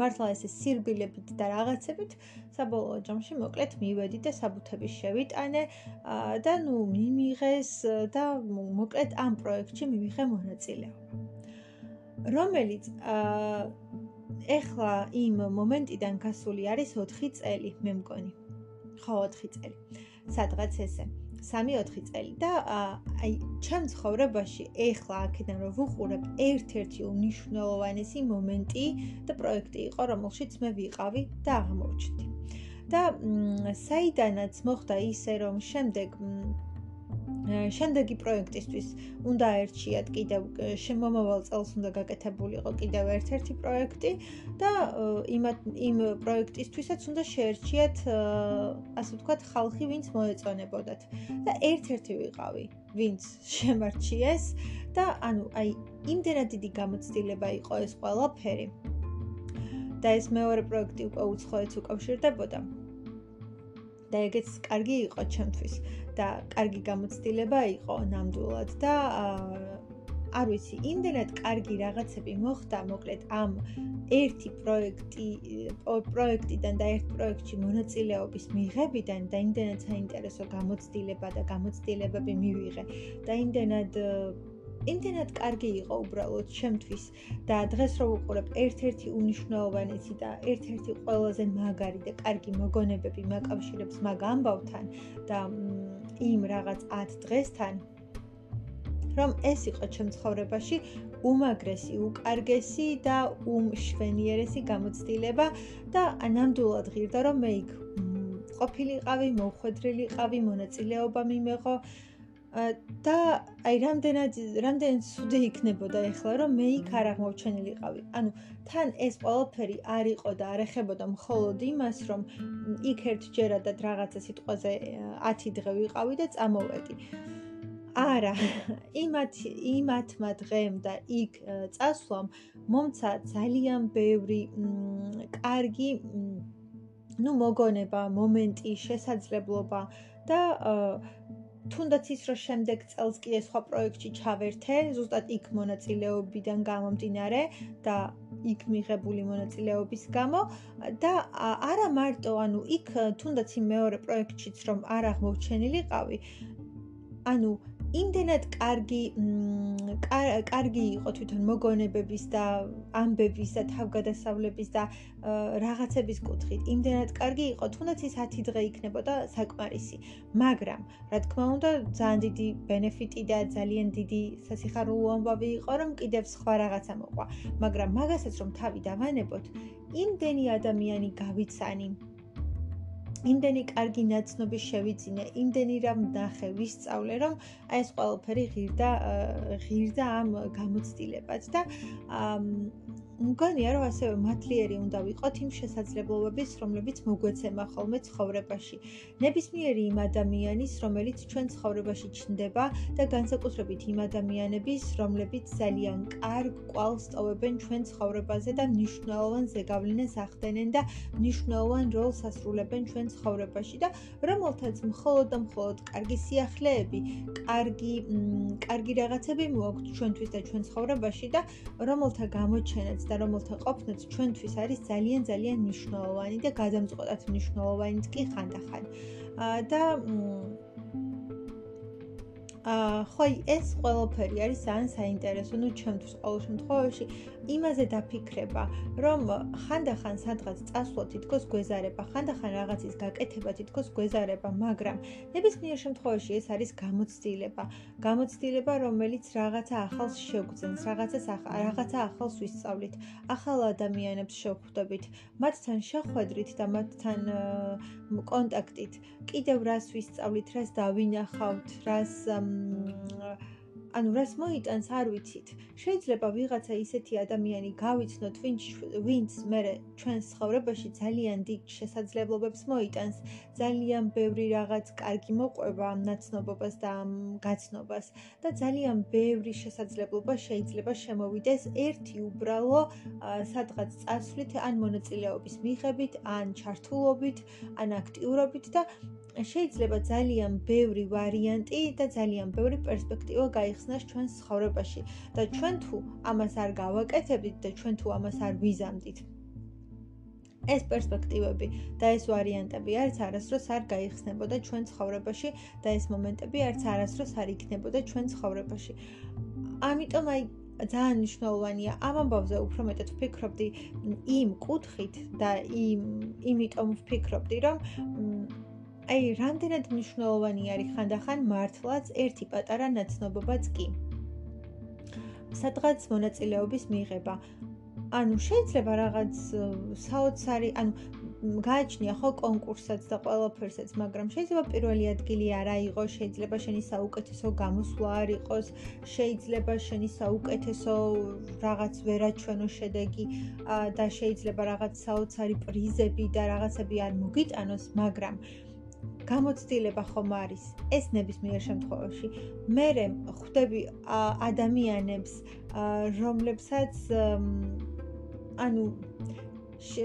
მართლა ესე სირბილებით და რაღაცებით საბოლოო ჯამში მოკლედ მივედი და საბუთები შევიტანე და ნუ მიმიღეს და მოკლედ ამ პროექტში მივიღე მონაწილეობა. რომელიც ეხლა იმ მომენტიდან გასული არის 4 წელი მე მგონი. ხო 4 წელი. სადღაც ესე 3-4 წელი და აი ჩემ ცხოვრებაში ეხლა აქედან რომ ვუყურებ ერთ-ერთი უნიშნელოვანესი მომენტი და პროექტი იყო რომელშიც მე ვიყავი და აღმოჩნდი და საიდანაც მოხდა ისე რომ შემდეგ შემდეგი პროექტისთვის უნდა ერჩიათ კიდევ შემომავალ წელს უნდა გაკეთებულიყო კიდევ ერთ-ერთი პროექტი და იმ იმ პროექტისთვისაც უნდა შეერჩიათ ასე ვთქვათ ხალხი ვინც მოეწონებოდათ. და ერთ-ერთი ვიყავი ვინც შემარჩიეს და ანუ აი იმდენად დიდი გამოცდილება იყო ეს ყველაფერი. და ეს მეორე პროექტი უკვე უცხოეთს უკავშირდებოდა და ეგეც კარგი იყო ჩემთვის. და კარგი გამოცდილება იყო ნამდვილად და არ ვიცი, იმდენად კარგი რაღაცები მოხდა, მოკლედ ამ ერთი პროექტი პროექტიდან და ერთ პროექტში მონაწილეობის მიღებიდან და იმდენად საინტერესო გამოცდილება და გამოცდილებები მივიღე და იმდენად იმდენად კარგი იყო უბრალოდ ჩემთვის და დღეს რო ვუყურებ ერთ-ერთი უნიშნაობანესი და ერთ-ერთი ყველაზე მაგარი და კარგი მოგონებები მაკავშირებს მაგ ამბავთან და იმ რაღაც 10 დღესთან რომ ეს იყო ჩემ ცხოვრებაში უმაგრესი, უკარგესი და უმშვენიერესი გამოცდილება და ნამდვილად ღირდა რომ მე იქ ყოფილიყავი, მოხვედრილიყავი, მონაწილეობა მიმეღო და აი რამდენად რამდენად სუდი იქნებოდა ეხლა რომ მე იქ არ აღმოჩენილიყავი. ანუ თან ეს ყველაფერი არ იყო და არ ეხებოდა მხოლოდ იმას, რომ იქ ერთჯერადად რაღაცა სიტყვაზე 10 დღე ვიყავი და წამოვედი. არა, *laughs* იმათ იმათმა დღემ და იქ წასვლამ მომცა ძალიან ბევრი კარგი ну მოგონება, მომენტი, შესაძლებლობა და თუნდაც ის რომ შემდეგ წელს კი ეს სხვა პროექტში ჩავერთე, ზუსტად იქ მონაწილეობიდან გამომდინარე და იქ მიღებული მონაწილეობის გამო და არა მარტო, ანუ იქ თუნდაც იმ მეორე პროექტშიც რომ არ აღმოჩენილიყავი, ანუ იმდენად კარგი კარგი იყო თვითონ მოგონებების და ამბების და თავგადასავლების და რაღაცების კუთხით. იმდენად კარგი იყო, თუნდაც ის 10 დღე იქნებოდა საკმარისი. მაგრამ, რა თქმა უნდა, ძალიან დიდი ბენეფიტი და ძალიან დიდი სასიხარულო ამბავი იყო, რომ კიდევ სხვა რაღაცა მოყვა. მაგრამ მაგასაც რომ თავი დავანებოთ, იმდენი ადამიანი გავიცანი იმდენი კარგი ნაცნობი შევიძინე, იმდენი რამ ნახე, ვისწავლე, რომ აი ეს ყველაფერი ღირდა ღირდა ამ გამოცდილებას და მგონია რომ ასევე მათლიერი უნდა ვიყოთ იმ შესაძლებლობების, რომლებიც მოგვეცემა ხოლმე ცხოვრებაში. ნებისმიერი იმ ადამიანის, რომელიც ჩვენ ცხოვრებაში ჩნდება და განსაკუთრებით იმ ადამიანების, რომლებიც ძალიან კარგ კვალს ტოვებენ ჩვენ ცხოვრებაზე და მნიშვნელოვან ზეგავლენას ახდენენ და მნიშვნელოვან როლს ასრულებენ ჩვენ ცხოვრებაში და რომელთაც მხოლოდ და მხოლოდ კარგი სიახლეები, კარგი კარგი რაღაცები მოაქვთ ჩვენთვის და ჩვენ ცხოვრებაში და რომელთა გამოჩენაც და რომელთა ყოფნაც ჩვენთვის არის ძალიან ძალიან მნიშვნელოვანი და გადამწყვეტად მნიშვნელოვანიც კი ხანდახან. და აა ხოი ეს ყველაფერი არის ძალიან საინტერესო, ну ჩემთვის ყოველ შემთხვევაში იმაზე დაფიქრება, რომ ხანდახან სადღაც წასვლა თითქოს გვეზარება, ხანდახან რაღაცის გაკეთება თითქოს გვეზარება, მაგრამ ნებისმიერ შემთხვევაში ეს არის გამოცდილება, გამოცდილება, რომელიც რაღაცა ახალს შეგვძენს, რაღაცას რაღაცა ახალს ვისწავლით, ახალ ადამიანებს შევხვდებით, მათთან შეხვედრით და მათთან კონტაქტით, კიდევ რას ვისწავლით, რას დავინახავთ, რას ანუ რას მოიტანს არ ვიცით. შეიძლება ვიღაცა ისეთი ადამიანი გავიცნოთ, ვინც ვინც მე ჩვენს ცხოვრებაში ძალიან დიდ შესაძლებლობებს მოიტანს, ძალიან ბევრი რაღაც კარგი მოყვება ამ ნაცნობობას და ამ გაცნობას და ძალიან ბევრი შესაძლებლობა შეიძლება შემოვიდეს ერთი უბრალო სადღაც წასვლით ან მონაწილეობის მიღებით, ან ჩართულობით, ან აქტიურობით და შეიძლება ძალიან ბევრი ვარიანტი და ძალიან ბევრი პერსპექტივა გაიხსნას ჩვენს ცხოვრებაში და ჩვენ თუ ამას არ გავაკეთებთ და ჩვენ თუ ამას არ ვიზამდით ეს პერსპექტივები და ეს ვარიანტები არც არასდროს არ გაიხსნებოდა ჩვენ ცხოვრებაში და ეს მომენტები არც არასდროს არ იქნებოდა ჩვენ ცხოვრებაში. ამიტომ აი ძალიან მნიშვნელოვანია ამ ამბავზე უფრო მეტად ვფიქრობდი იმ კუთხით და იმ იმიტომ ვფიქრობდი რომ აი რამდენად მნიშვნელოვანი არის ხანდახან მართლაც ერთი პატარა ნაცნობობაც კი? სადღაც მონაწილეობის მიღება. ანუ შეიძლება რაღაც საოცარი ანუ გააჩნია ხო კონკურსსაც და ყველაფერსაც, მაგრამ შეიძლება პირველი ადგილი არ აიღოს, შეიძლება შენი საუკეთესო გამოსვლა არ იყოს, შეიძლება შენი საუკეთესო რაღაც ვერაჩვენო შედეგი და შეიძლება რაღაც საოცარი პრიზები და რაღაცები არ მოგიტანოს, მაგრამ გამოცდილება ხომ არის ეს ნებისმიერ შემთხვევაში. მე ხვდები ადამიანებს, რომლებსაც ანუ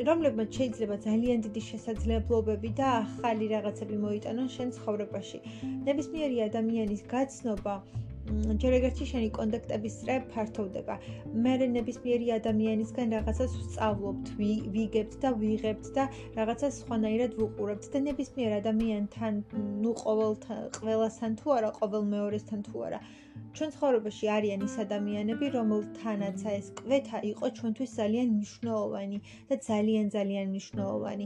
რომლებმაც შეიძლება ძალიან დიდი შესაძლებლობები და ახალი რაღაცები მოიტანონ შენ ცხოვრებაში. ნებისმიერი ადამიანის გაცნობა ჯერ ეგერთი შენი კონტაქტების წრე ფართოვდება. მე ნებისმიერი ადამიანისგან რაღაცას ვსწავლობთ, ვიგებთ და ვიღებთ და რაღაცას სხვანაირად ვუყურებთ და ნებისმიერ ადამიანთან, ნუ ყოველ ყველასთან თუ არა, ყოველ მეორესთან თუ არა. ჩვენ ცხოვრებაში არიან ის ადამიანები, რომელთანაც ეს კვეთა იყო ჩვენთვის ძალიან მნიშვნელოვანი და ძალიან ძალიან მნიშვნელოვანი.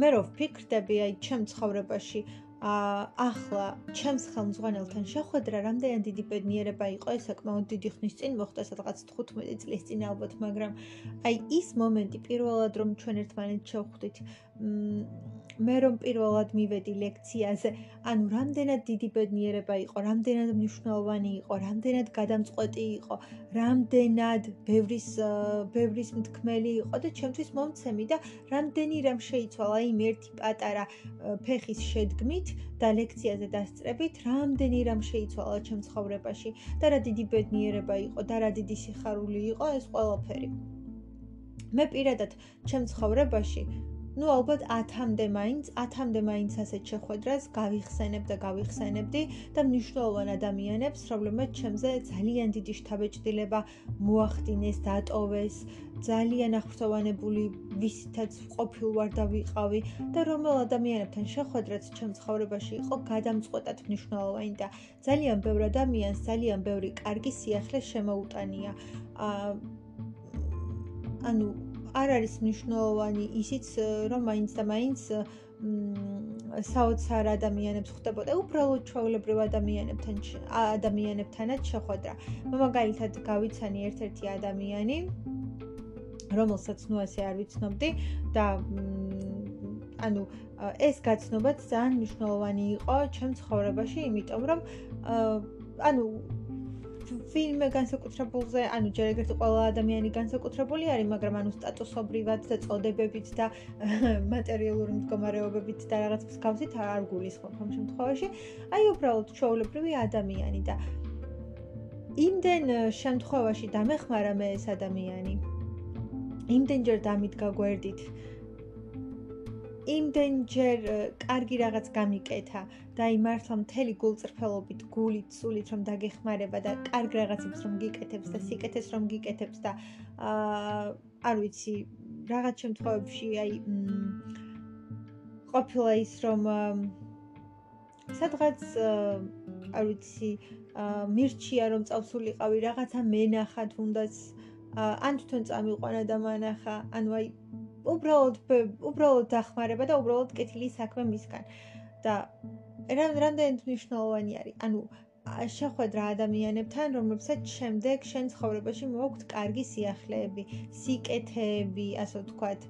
მე რო ვფიქრდები აი ჩემ ცხოვრებაში ახლა ჩემს ხელმძღვანელთან შეხვედრა რამდენად დიდი ბედნიერება იყო ეს საკმაოდ დიდი ხნის წინ მოხდა სადღაც 15 წლის წინ ალბათ მაგრამ აი ის მომენტი პირველად რომ ჩვენ ერთმანეთს შევხვდით მე რომ პირველად მივედი ლექციაზე, ანუ რამდენად დიდი ბედნიერება იყო, რამდენად მნიშვნელოვანი იყო, რამდენად გადამწყვეტი იყო, რამდენად ბევრის ბევრის მთქმელი იყო და ჩემთვის მომცემი და რამდენი რამ შეიცვალა იმ ერთი პატარა ფეხის შედგმით და ლექციაზე დასწრებით, რამდენი რამ შეიცვალა ჩემ ცხოვრებაში და რა დიდი ბედნიერება იყო და რა დიდი სიხარული იყო ეს ყველაფერი. მე პირადად ჩემ ცხოვრებაში ну ალბათ 10-მდე მაინც 10-მდე მაინც ასეთ შეხვედრას გავიხსენებ და გავიხსენებდი და მნიშვნელოვან ადამიანებს, რომლებმაც ჩემზე ძალიან დიდი შთაბეჭდილება მოახდინეს, დატოვეს, ძალიან აღფრთოვანებული ვისითაც ყოფილვარ და ვიყავი და რომელ ადამიანებთან შეხვედრაც ჩემ ცხოვრებაში იყო გადამწყვეტად მნიშვნელოვანი და ძალიან ბევრი ადამიანს ძალიან ბევრი კარგი სიახლე შემოუტანია. ანუ არ არის მნიშვნელოვანი ისიც რომ მაინც და მაინც საოცარ ადამიანებს ხვდებოდა უბრალოდ ჩვეულებრივ ადამიანებთან ადამიანებთანაც შეხვედრა. მაგალითად გავიცანი ერთ-ერთი ადამიანი რომელსაც ნუ ასე არ ვიცნობდი და ანუ ეს გაცნობაც ძალიან მნიშვნელოვანი იყო ჩემ ცხოვრებაში, იმიტომ რომ ანუ ვინმე განსაკუთრებულზე, ანუ ჯერ ეგრეთ ყველა ადამიანი განსაკუთრებული არის, მაგრამ ანუ სტატუსობრივად და წოდებებით და მატერიალური მდგომარეობებით და რაღაც მსგავსით არ გულისხმობ ამ შემთხვევაში. აი უბრალოდ ჩაოლებრივი ადამიანი და იმდენ შემთხვევაში დამეხმარა მე ეს ადამიანი. იმდენჯერ დამიდგა გვერდით. იმდენჯერ კარგი რაღაც გამიკეთა. და აი მართლა მთელი გულწრფელობით, გულით, სულით რომ დაგეხმარება და კარგ რაღაცებს რომ გიკეთებს და სიკეთეს რომ გიკეთებს და აა არ ვიცი, რაღაც შემთხვევებში აი ყოფილა ის რომ სადღაც არ ვიცი, მირჩია რომ წავსულიყავი რაღაცა მენახა თუნდაც ან თვითონ წამიყვანა და მანახა, ანუ აი უბრალოდ უბრალოდ დახმარება და უბრალოდ კეთილი საქმე მისგან. და რამდენად მნიშვნელოვანი არის. ანუ შეხვედრა ადამიანებთან, რომლებსაც შემდეგ შენ ცხოვრებაში მოაქვს კარგი სიახლეები, სიკეთეები, ასე ვთქვათ,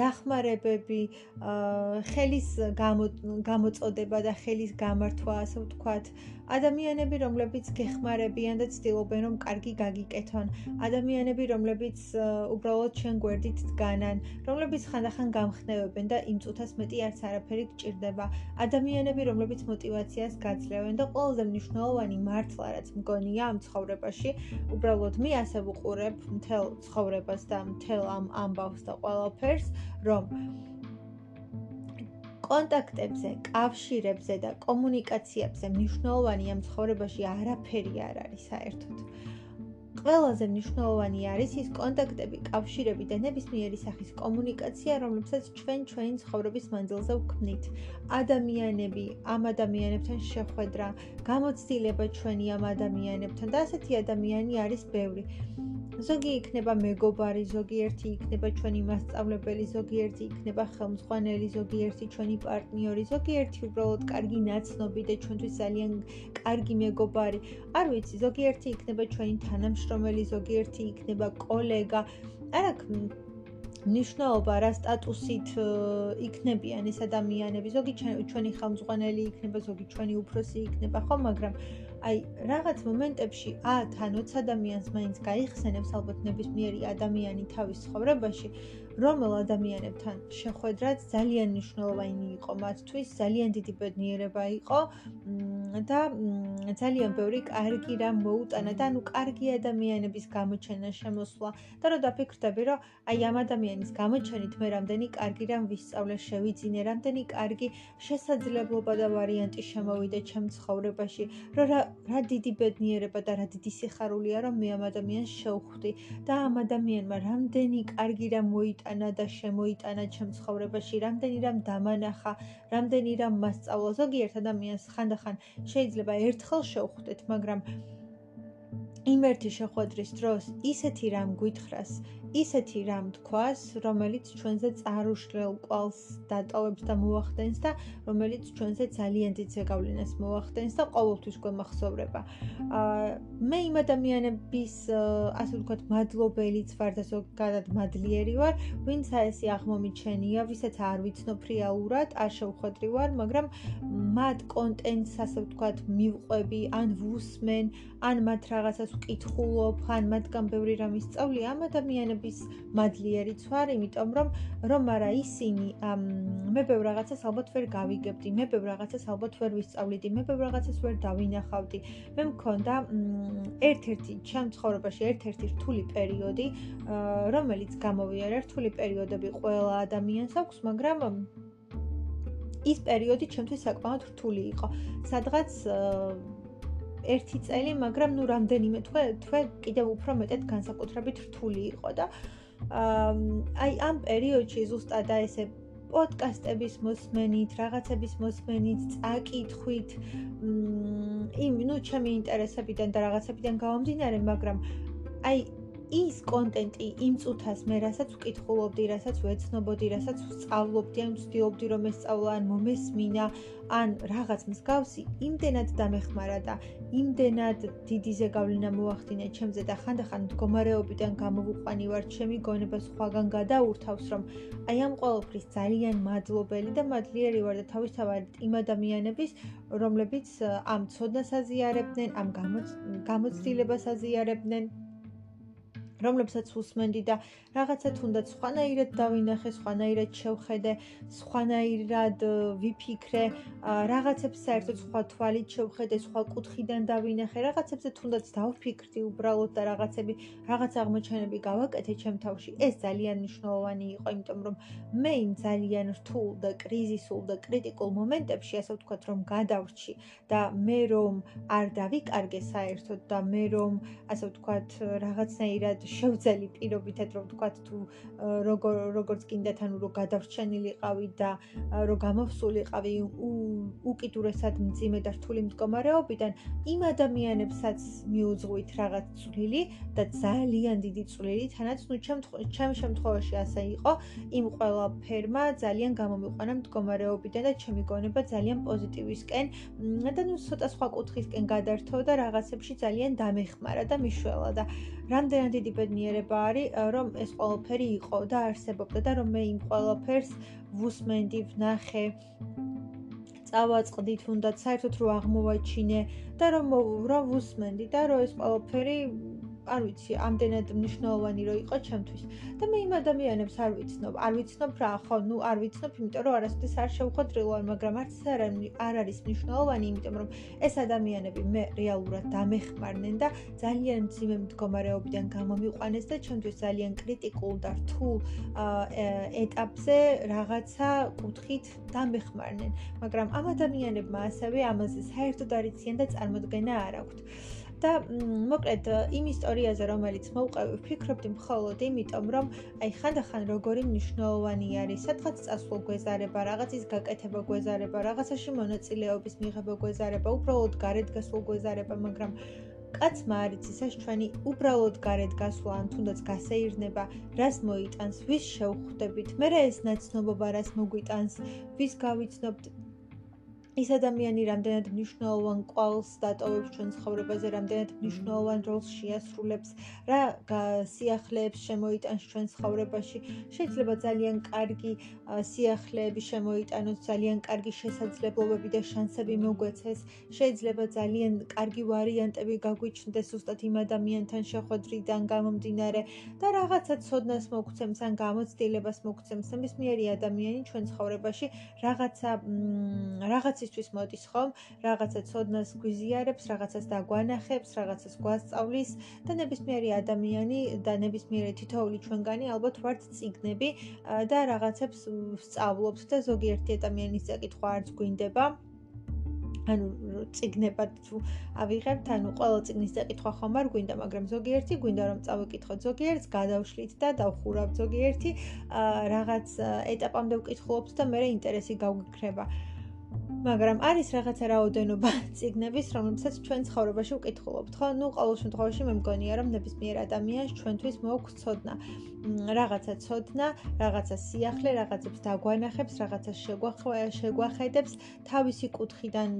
დახმარებები, ხელის გამოწოდება და ხელის გამართვა, ასე ვთქვათ, ადამიანები, რომლებიც გეხმარებიან და ცდილობენ, რომ კარგი გაგიკეთონ, ადამიანები, რომლებიც უბრალოდ შენ გვერდით დგანან, რომლებიც ხანდახან გამხნევებენ და იმ წუთას მეტი არც არაფერი გჭირდება, ადამიანები, რომლებიც мотиваციას გაძლევენ და ყველაზე მნიშვნელოვანი მართლა რაც მგონია ამ ცხოვრებაში, უბრალოდ მე ასე ვუყურებ მთელ ცხოვრებას და მთელ ამ ამბავს და ყველაფერს, რომ კონტაქტებზე, კავშირებზე და კომუნიკაციებზე მნიშვნელოვანი ამ ცხოვრებაში არაფერი არ არის საერთოდ. ყველაზე მნიშვნელოვანი არის ის კონტაქტები, კავშირები და ნებისმიერი სახის კომუნიკაცია, რომლებსაც ჩვენ ჩვენი ცხოვრების მანძილზე ვქმნით. ადამიანები, ამ ადამიანებთან შეხვედრა, გამოცდილება ჩვენი ამ ადამიანებთან და ასეთი ადამიანი არის ბევრი. ზოგი იქნება მეგობარი, ზოგიერთი იქნება ჩვენი მასწავლებელი, ზოგიერთი იქნება ხელმძღვანელი, ზოგიერთი ჩვენი პარტნიორი, ზოგიერთი უბრალოდ კარგი ნაცნობი და ჩვენთვის ძალიან კარგი მეგობარი. არ ვიცი, ზოგიერთი იქნება ჩვენი თანამშრომელი, ზოგიერთი იქნება კოლეგა. არ აქვს ნიშნულობა რა სტატუსით იქნებიან ეს ადამიანები. ზოგი ჩვენი ხელმძღვანელი იქნება, ზოგი ჩვენი უფროსი იქნება, ხო, მაგრამ აი რაღაც მომენტებში 10-20 ადამიანს მაინც გაიხსენებს ალბათ ნებისმიერი ადამიანი თავის ცხოვრებაში, რომელ ადამიანებთან შეხვედრაც ძალიან მნიშვნელოვანი იყო მათთვის, ძალიან დიდი ბედნიერება იყო და ძალიან ბევრი კარგი რამ მოუტანა და ანუ კარგი ადამიანების გამოჩენა შემოსვლა. და რა დაფიქრდები, რომ აი ამ ადამიანის გამოჩენით მე რამდენი კარგი რამ ვისწავლე, შევიძინე, რამდენი კარგი შესაძლებლობა და ვარიანტი შემოვიდა ჩემ ცხოვრებაში, რომ რა რა დიდი ბედნიერება და რა დიდი სიხარულია, რომ მე ამ ადამიანს შევხვდი. და ამ ადამიანმა რამდენი კარგი რამ მოიტანა მოიტანა და შემოიტანა ჩემ ცხოვრებაში, რამდენი რამ დამანახა, რამდენი რამ მასწავლა. ზოგიერთ ადამიანს ხანდახან შეიძლება ერთხელ შევხვდეთ, მაგრამ იმ ერთი შეხვედრის დროს ისეთი რამ გვითხრას, ისეთი რამ თქვას, რომელიც ჩვენზე წარუშლელ ყვალს დატოვებს და მოახდენს და რომელიც ჩვენზე ძალიან დიდ ზეგავლენას მოახდენს და ყოველთვის გვემახსოვრება. აა მე იმ ადამიანების ასე ვთქვათ, მადლობელიც ვარ და ზოგადად მადლიერი ვარ, ვინც აესი აღმომიჩენია, ვისაც არ ვიცნობ რეალურად, არ შევხვედრი ვარ, მაგრამ მათ კონტენტს ასე ვთქვათ, მივყვები, ან ვუსმენ, ან მათ რაღაცას ვკითხულობ, ან მათგან ბევრი რამ ისწავლი ამ ადამიანებს ის მადლიერიც ვარ, იმიტომ რომ რომ არა ისინი მე ბევრ რაღაცას ალბათ ვერ გავიგებდი, მე ბევრ რაღაცას ალბათ ვერ ვისწავლიდი, მე ბევრ რაღაცას ვერ დავინახავდი. მე მქონდა ერთ-ერთი ჩემ ცხოვრებაში ერთ-ერთი რთული პერიოდი, რომელიც გამოვიარა რთული პერიოდები ყველა ადამიანს აქვს, მაგრამ ის პერიოდი ჩემთვის საკმაოდ რთული იყო. სადღაც ერთი წელი, მაგრამ ნუ რამდენიმე თვე თვე კიდევ უფრო მეტად განსაკუთრებით რთული იყო და აი ამ პერიოდში ზუსტად და ესე პოდკასტების მოსმენით, რაღაცების მოსმენით, წაკითხვით, იმ ნუ ჩემი ინტერესებიდან და რაღაცებიდან გამომდინარე, მაგრამ აი ის კონტენტი იმ წუთას მე რასაც ვკითხულობდი, რასაც ვეცნობოდი, რასაც ვსწავლობდი, ან ვცდილობდი რომ ესწავლა, ან მომესმინა, ან რაღაც მსგავსი, იმდენად დამეხმარა და იმდენად დიდი ზეგავლენა მოახდინა ჩემზე და ხანდახან მდგომარეობიდან გამოვუყვანი ვარ ჩემი გონებას სხვაგან გადაურთავს, რომ აი ამ ყოველფრის ძალიან მადლობელი და მადლიერი ვარ და თავისთავად იმ ადამიანების, რომლებიც ამ ცოდნას აზიარებდნენ, ამ გამოცდილებას აზიარებდნენ რომლებსაც უსმენდი და რაღაცა თუნდაც სხვანაირად დავინახე, სხვანაირად შევხედე, სხვანაირად ვიფიქრე, რაღაცებს საერთოდ სხვა თვალით შევხედე, სხვა კუთხიდან დავინახე, რაღაცებზე თუნდაც დავფიქრდი უბრალოდ და რაღაცები, რაღაც აღმოჩენები გავაკეთე ჩემ თავში. ეს ძალიან მნიშვნელოვანი იყო, იმიტომ რომ მე იმ ძალიან რთულ და კრიზისულ და კრიტიკულ მომენტებში, ასე ვთქვათ, რომ გადავრჩი და მე რომ არ დავიკარგე საერთოდ და მე რომ ასე ვთქვათ, რაღაცნაირად შევძელი პირობითად რომ თქვა თუ როგორ როგორც კიდეთ ანუ რომ გადავრჩენილიყავი და რომ გამოვსულიყავი უკიდურესად მძიმე და რთული მდგომარეობიდან იმ ადამიანებსაც მიუძღვით რაღაც წვლილი და ძალიან დიდი წვლილი თანაც ნუ ჩემ შემთხვევაში ასე იყო იმ ყველა ფერმა ძალიან გამომიყვანა მდგომარეობიდან და ჩემი გონება ძალიან პოზიტივისკენ და ნუ ცოტა სხვა კუთხისკენ გადართო და რაღაცებში ძალიან დამეხმარა და მიშველა და რამდენად დიდი ბედნიერება არის, რომ ეს ყველაფერი იყო და არსებობდა და რომ მე იმ ყველაფერს ვუსმენდი, ვნახე, წავაწყდი თუნდაც საერთოდ რო აღმოვაჩინე და რომ რომ ვუსმენდი და რომ ეს ყველაფერი არ ვიცი, ამდენად მნიშვნელოვანი რო იყო ჩემთვის. და მე იმ ადამიანებს არ ვიცნობ, არ ვიცნობ რა, ხო, ну არ ვიცნობ, იმიტომ რომ არასდროს არ შევხვედრილო, მაგრამ არც არ არ არის მნიშვნელოვანი, იმიტომ რომ ეს ადამიანები მე რეალურად დამეხმარნენ და ძალიან ძიმე მდგომარეობიდან გამომიყვანეს და ჩემთვის ძალიან კრიტიკულ და რთულ ეტაპზე რაღაცა კუთხით დამეხმარნენ. მაგრამ ამ ადამიანებმა ასევე ამაზე საერთოდ არიციან და წარმოდგენა არ აქვთ. და მოკლედ იმ ისტორიაზე რომელიც მოვყევი ვფიქრობდი მხოლოდ იმიტომ რომ აი ხანდახან როგორი მნიშვნელოვანი არის სადღაც წასვლა გვეზარება რაღაცის გაკეთება გვეზარება რაღაცაში მონაწილეობის მიღება გვეზარება უბრალოდ გარეთ გასვლა გვეზარება მაგრამ კაცმა არის ის ეს ჩვენი უბრალოდ გარეთ გასვლა ან თუნდაც გასეირნება რას მოიტანს ვის შევხვდებით? მე რა ეს ნაცნობობა რას მოგვიტანს? ვის გავიცნობთ ის ადამიანი რამდენად მნიშვნელოვან კვალს დატოვებს ჩვენ ცხოვრებაზე, რამდენად მნიშვნელოვან როლს შეასრულებს, რა სიახლეებს შემოიტანს ჩვენ ცხოვრებაში. შეიძლება ძალიან კარგი სიახლეები შემოიტანოს, ძალიან კარგი შესაძლებლობები და შანსები მოგვეცეს. შეიძლება ძალიან კარგი ვარიანტები გაგვიჩნდეს უბრალოდ იმ ადამიანთან შეხვედრიდან გამომდინარე და რაღაცა ცოდნას მოგცემს ან გამოცდილებას მოგცემს. ნებისმიერი ადამიანი ჩვენ ცხოვრებაში რაღაცა რაღაც რაღაცისთვის მოდის ხომ, რაღაცა ცოდნას გვიზიარებს, რაღაცას დაგვანახებს, რაღაცას გვასწავლის და ნებისმიერი ადამიანი და ნებისმიერი თითოეული ჩვენგანი ალბათ ვართ ციგნები და რაღაცებს ვსწავლობთ და ზოგიერთი ადამიანის წაკითხვა არც გვინდება. ანუ ციგნებად თუ ავიღებთ, ანუ ყველა ციგნის წაკითხვა ხომ არ გვინდა, მაგრამ ზოგიერთი გვინდა რომ წავიკითხოთ ზოგიერთს, გადავშლით და დავხურავთ ზოგიერთი რაღაც ეტაპამდე ვკითხულობთ და მე ინტერესი გავგიქრება. მაგრამ არის რაღაცა რაოდენობა *laughs* ციგნების, რომლებსაც ჩვენ ცხოვრებაში ვკითხულობთ, ხო? ნუ ყოველ შემთხვევაში მე მგონია, რომ ნებისმიერ ადამიანს ჩვენთვის მოაქვს ცოდნა. რაღაცა ცოდნა, რაღაცა სიახლე, რაღაცებს დაგვანახებს, რაღაცა შეგვახედებს, თავისი კუთხიდან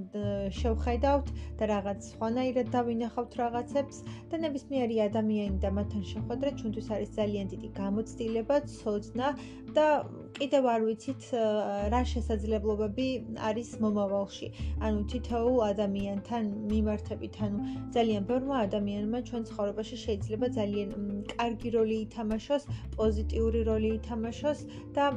შევხედავთ და რაღაც სხვანაირად დავინახავთ რაღაცებს და ნებისმიერი ადამიანი და მათთან შეხვედრა ჩვენთვის არის ძალიან დიდი გამოცდილება, ცოდნა და კიდევ არ ვიცით რა შესაძლებლობები არის მომავალში. ანუ თითოეულ ადამიანთან მიმართებით, ანუ ძალიან ბევრმა ადამიანმა ჩვენ ცხოვრებაში შეიძლება ძალიან კარგი როლი ითამაშოს, პოზიტიური როლი ითამაშოს და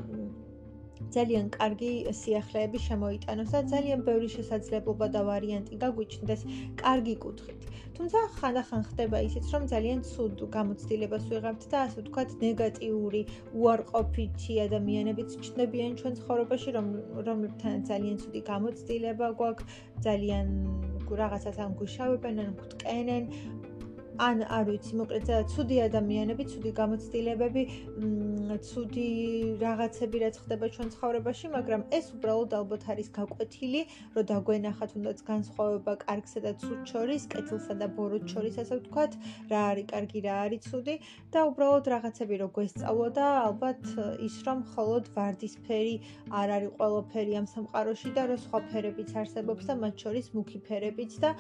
ძალიან კარგი სიახლეები შემოიტანოს და ძალიან ბევრი შესაძლებლობა და ვარიანტი გაგვიჩნდეს კარგი კუთხით. თუმცა ხანდახან ხდება ისიც, რომ ძალიან ცუდ გამოცდილებას ვიღებთ და ასე ვთქვათ, ნეგატიური, უარყოფითი ადამიანებიც ჩნდებიან ჩვენ ცხოვრებაში, რომ რომლებთან ძალიან ცუდი გამოცდილება გვაქვს, ძალიან რაღაცას ამ გუშავებენ, ან გვტკენენ, ან არ ვიცი, მოკლედ ცუდი ადამიანები, ცუდი გამოცდილებები, ცუდი რაღაცები რაც ხდება ჩვენ ცხოვრებაში, მაგრამ ეს უბრალოდ ალბათ არის გაკვეთილი, რომ დაგვენახათ უნდაც განსხვავება კარგსა და ცუდ შორის, კეთილსა და ბოროტ შორის, ასე ვთქვათ, რა არის კარგი, რა არის ცუდი და უბრალოდ რაღაცები რო გვესწავლო და ალბათ ის რომ მხოლოდ ვარდისფერი არ არის ყველაფერი ამ სამყაროში და რომ სხვა ფერებიც არსებობს და მათ შორის მუქი ფერებიც და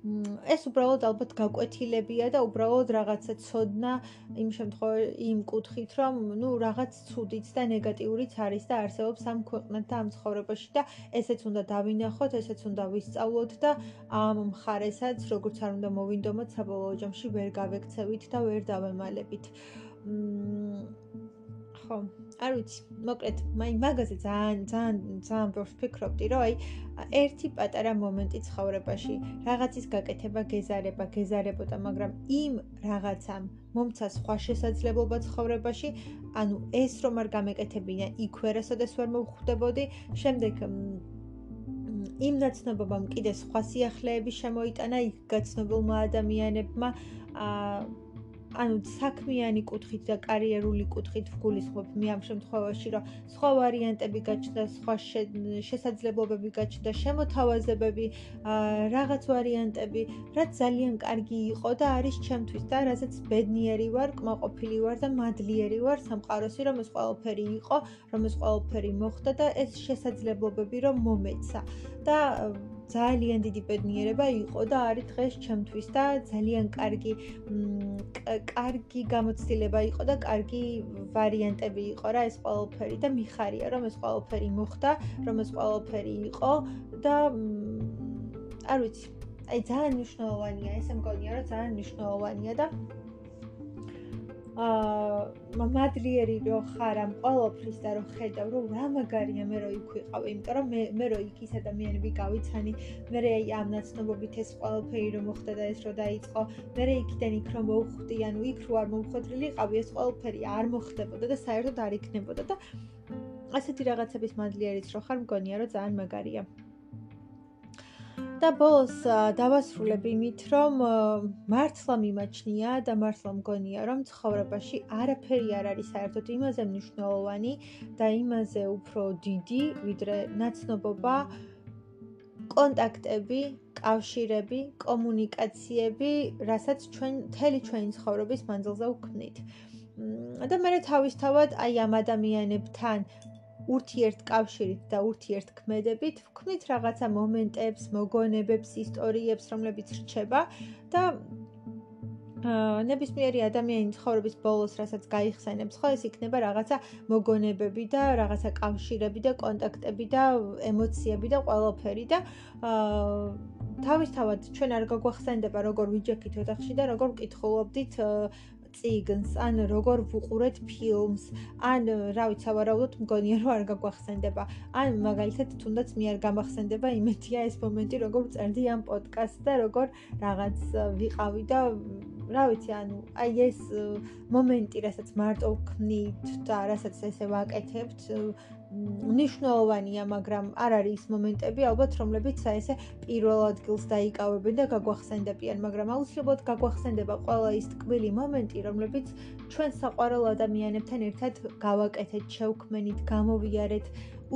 ეს უბრალოდ ალბათ გაკვეთილებია და უბრალოდ რაღაცა ცოდნა იმ შემთხვევაში იმ კუთხით რომ ნუ რაღაც ცუდიც და ნეგატიურიც არის და არსებობს ამ ქვეყნად და ამ ცხოვრებაში და ესეც უნდა დავინახოთ, ესეც უნდა ვისწავლოთ და ამ მხარესაც როგორც არ უნდა მოვინდომოთ საბოლოო ჯამში ვერ გავექცევით და ვერ დავემალებით. ხო, არ ვიცი, მოკლედ, მაი მაგაზე ძალიან ძალიან ძალიან ბევრს ფიქრობდი, რომ აი ერთი პატარა მომენტი ცხოვრებაში, რაღაცის გაკეთება, გეზარება, გეზარებოდა, მაგრამ იმ რაღაცამ მომცა სხვა შესაძლებლობა ცხოვრებაში, ანუ ეს რომ არ გამეკეთებინა, იქვე რასოდეს ვერ მოვხვდებოდი, შემდეგ იმ ნაცნობობამ კიდე სხვა სიახლეები შემოიტანა იქ გაცნობილმა ადამიანებმა აა ანუ საქმიანი კუთხით და კარიერული კუთხით ვგულისხმობ მე ამ შემთხვევაში, რომ სხვა ვარიანტები გაჩნდა, სხვა შესაძლებლობები გაჩნდა, შემოთავაზებები, რაღაც ვარიანტები, რაც ძალიან კარგი იყო და არის ჩემთვის და რასაც ბედნიერი ვარ, კმაყოფილი ვარ და მადლიერი ვარ სამყაროსი, რომ ეს ყველაფერი იყო, რომ ეს ყველაფერი მოხდა და ეს შესაძლებლობები რომ მომეცა. და ძალიან დიდი ბედნიერება იყო და არის დღეს ჩემთვის და ძალიან კარგი კარგი გამოცდილება იყო და კარგი ვარიანტები იყო რა ეს ყველაფერი და მიხარია რომ ეს ყველაფერი მოხდა, რომ ეს ყველაფერი იყო და არ ვიცი. აი ძალიან მნიშვნელოვანია, ესე მგონია, რომ ძალიან მნიშვნელოვანია და აა მადლიერი რო ხარ ამ ყოველფრის და რო ხედავ რომ რა მაგარია მე რო იქ ვიყავი იმიტომ რომ მე მე რო იქ ის ადამიანები გავიცანი მე რე ამ ნაცნობობით ეს ყოველფერი რო მოხდა და ეს რო დაიწყო მე რე იქიდან იქ რო მოვხვდი ანუ იქ რო არ მომხვედრილი ყავი ეს ყოველფერი არ მოხდებოდა და საერთოდ არ იქნებოდა და ასეთი რაღაცების მადლიერიც რო ხარ მგონია რომ ძალიან მაგარია და ბოლოს დავასრულებ იმით, რომ მართლა მიმაჩნია და მართლა მგონია, რომ ცხოვრებაში არაფერი არ არის საერთოდ იმაზე მნიშვნელოვანი და იმაზე უფრო დიდი, ვიდრე ნაცნობობა, კონტაქტები, კავშირები, კომუნიკაციები, რასაც ჩვენ მთელი ჩვენი ცხოვრების მანძილზე ვქმნით. და მე თავისთავად აი ამ ადამიანებთან ურთიერთკავშირით და ურთიერთქმედებით ვქმნით რაღაცა მომენტებს, მოგონებებს, ისტორიებს, რომლებიც რჩება და ნებისმიერი ადამიანის ცხოვრების ბოლოს, რასაც გაიხსენებს, ხო, ეს იქნება რაღაცა მოგონებები და რაღაცა კავშირები და კონტაქტები და ემოციები და ყველაფერი და აა თავისთავად ჩვენ არ გაგვახსენდება როგორ ვიჯექით ოთახში და როგორ ვკითხულობდით ციგნს, ან როგორ ვუყურეთ ფილმს, ან რა ვიცი, ავარაუდოთ მგონია რომ არ გაგვახსენდება. ან მაგალითად თუნდაც მე არ გამახსენდება იმეთია ეს მომენტი, როგორ წერდი ამ პოდკასტს და როგორ რაღაც ვიყავი და რა ვიცი, ანუ აი ეს მომენტი, რასაც მარტო ვქნით და რასაც ესე ვაკეთებთ, ნიშნულოვანია, მაგრამ არ არის ის მომენტები, ალბათ, რომლებიც საესე პირველ ადგილს დაიკავებენ და გაგვახსენდებიან, მაგრამ აუცილებლად გაგვახსენდება ყველა ის ტკბილი მომენტი, რომლებიც ჩვენ საყვარელ ადამიანებთან ერთად გავაკეთეთ, შევქმენით, გამოვიარეთ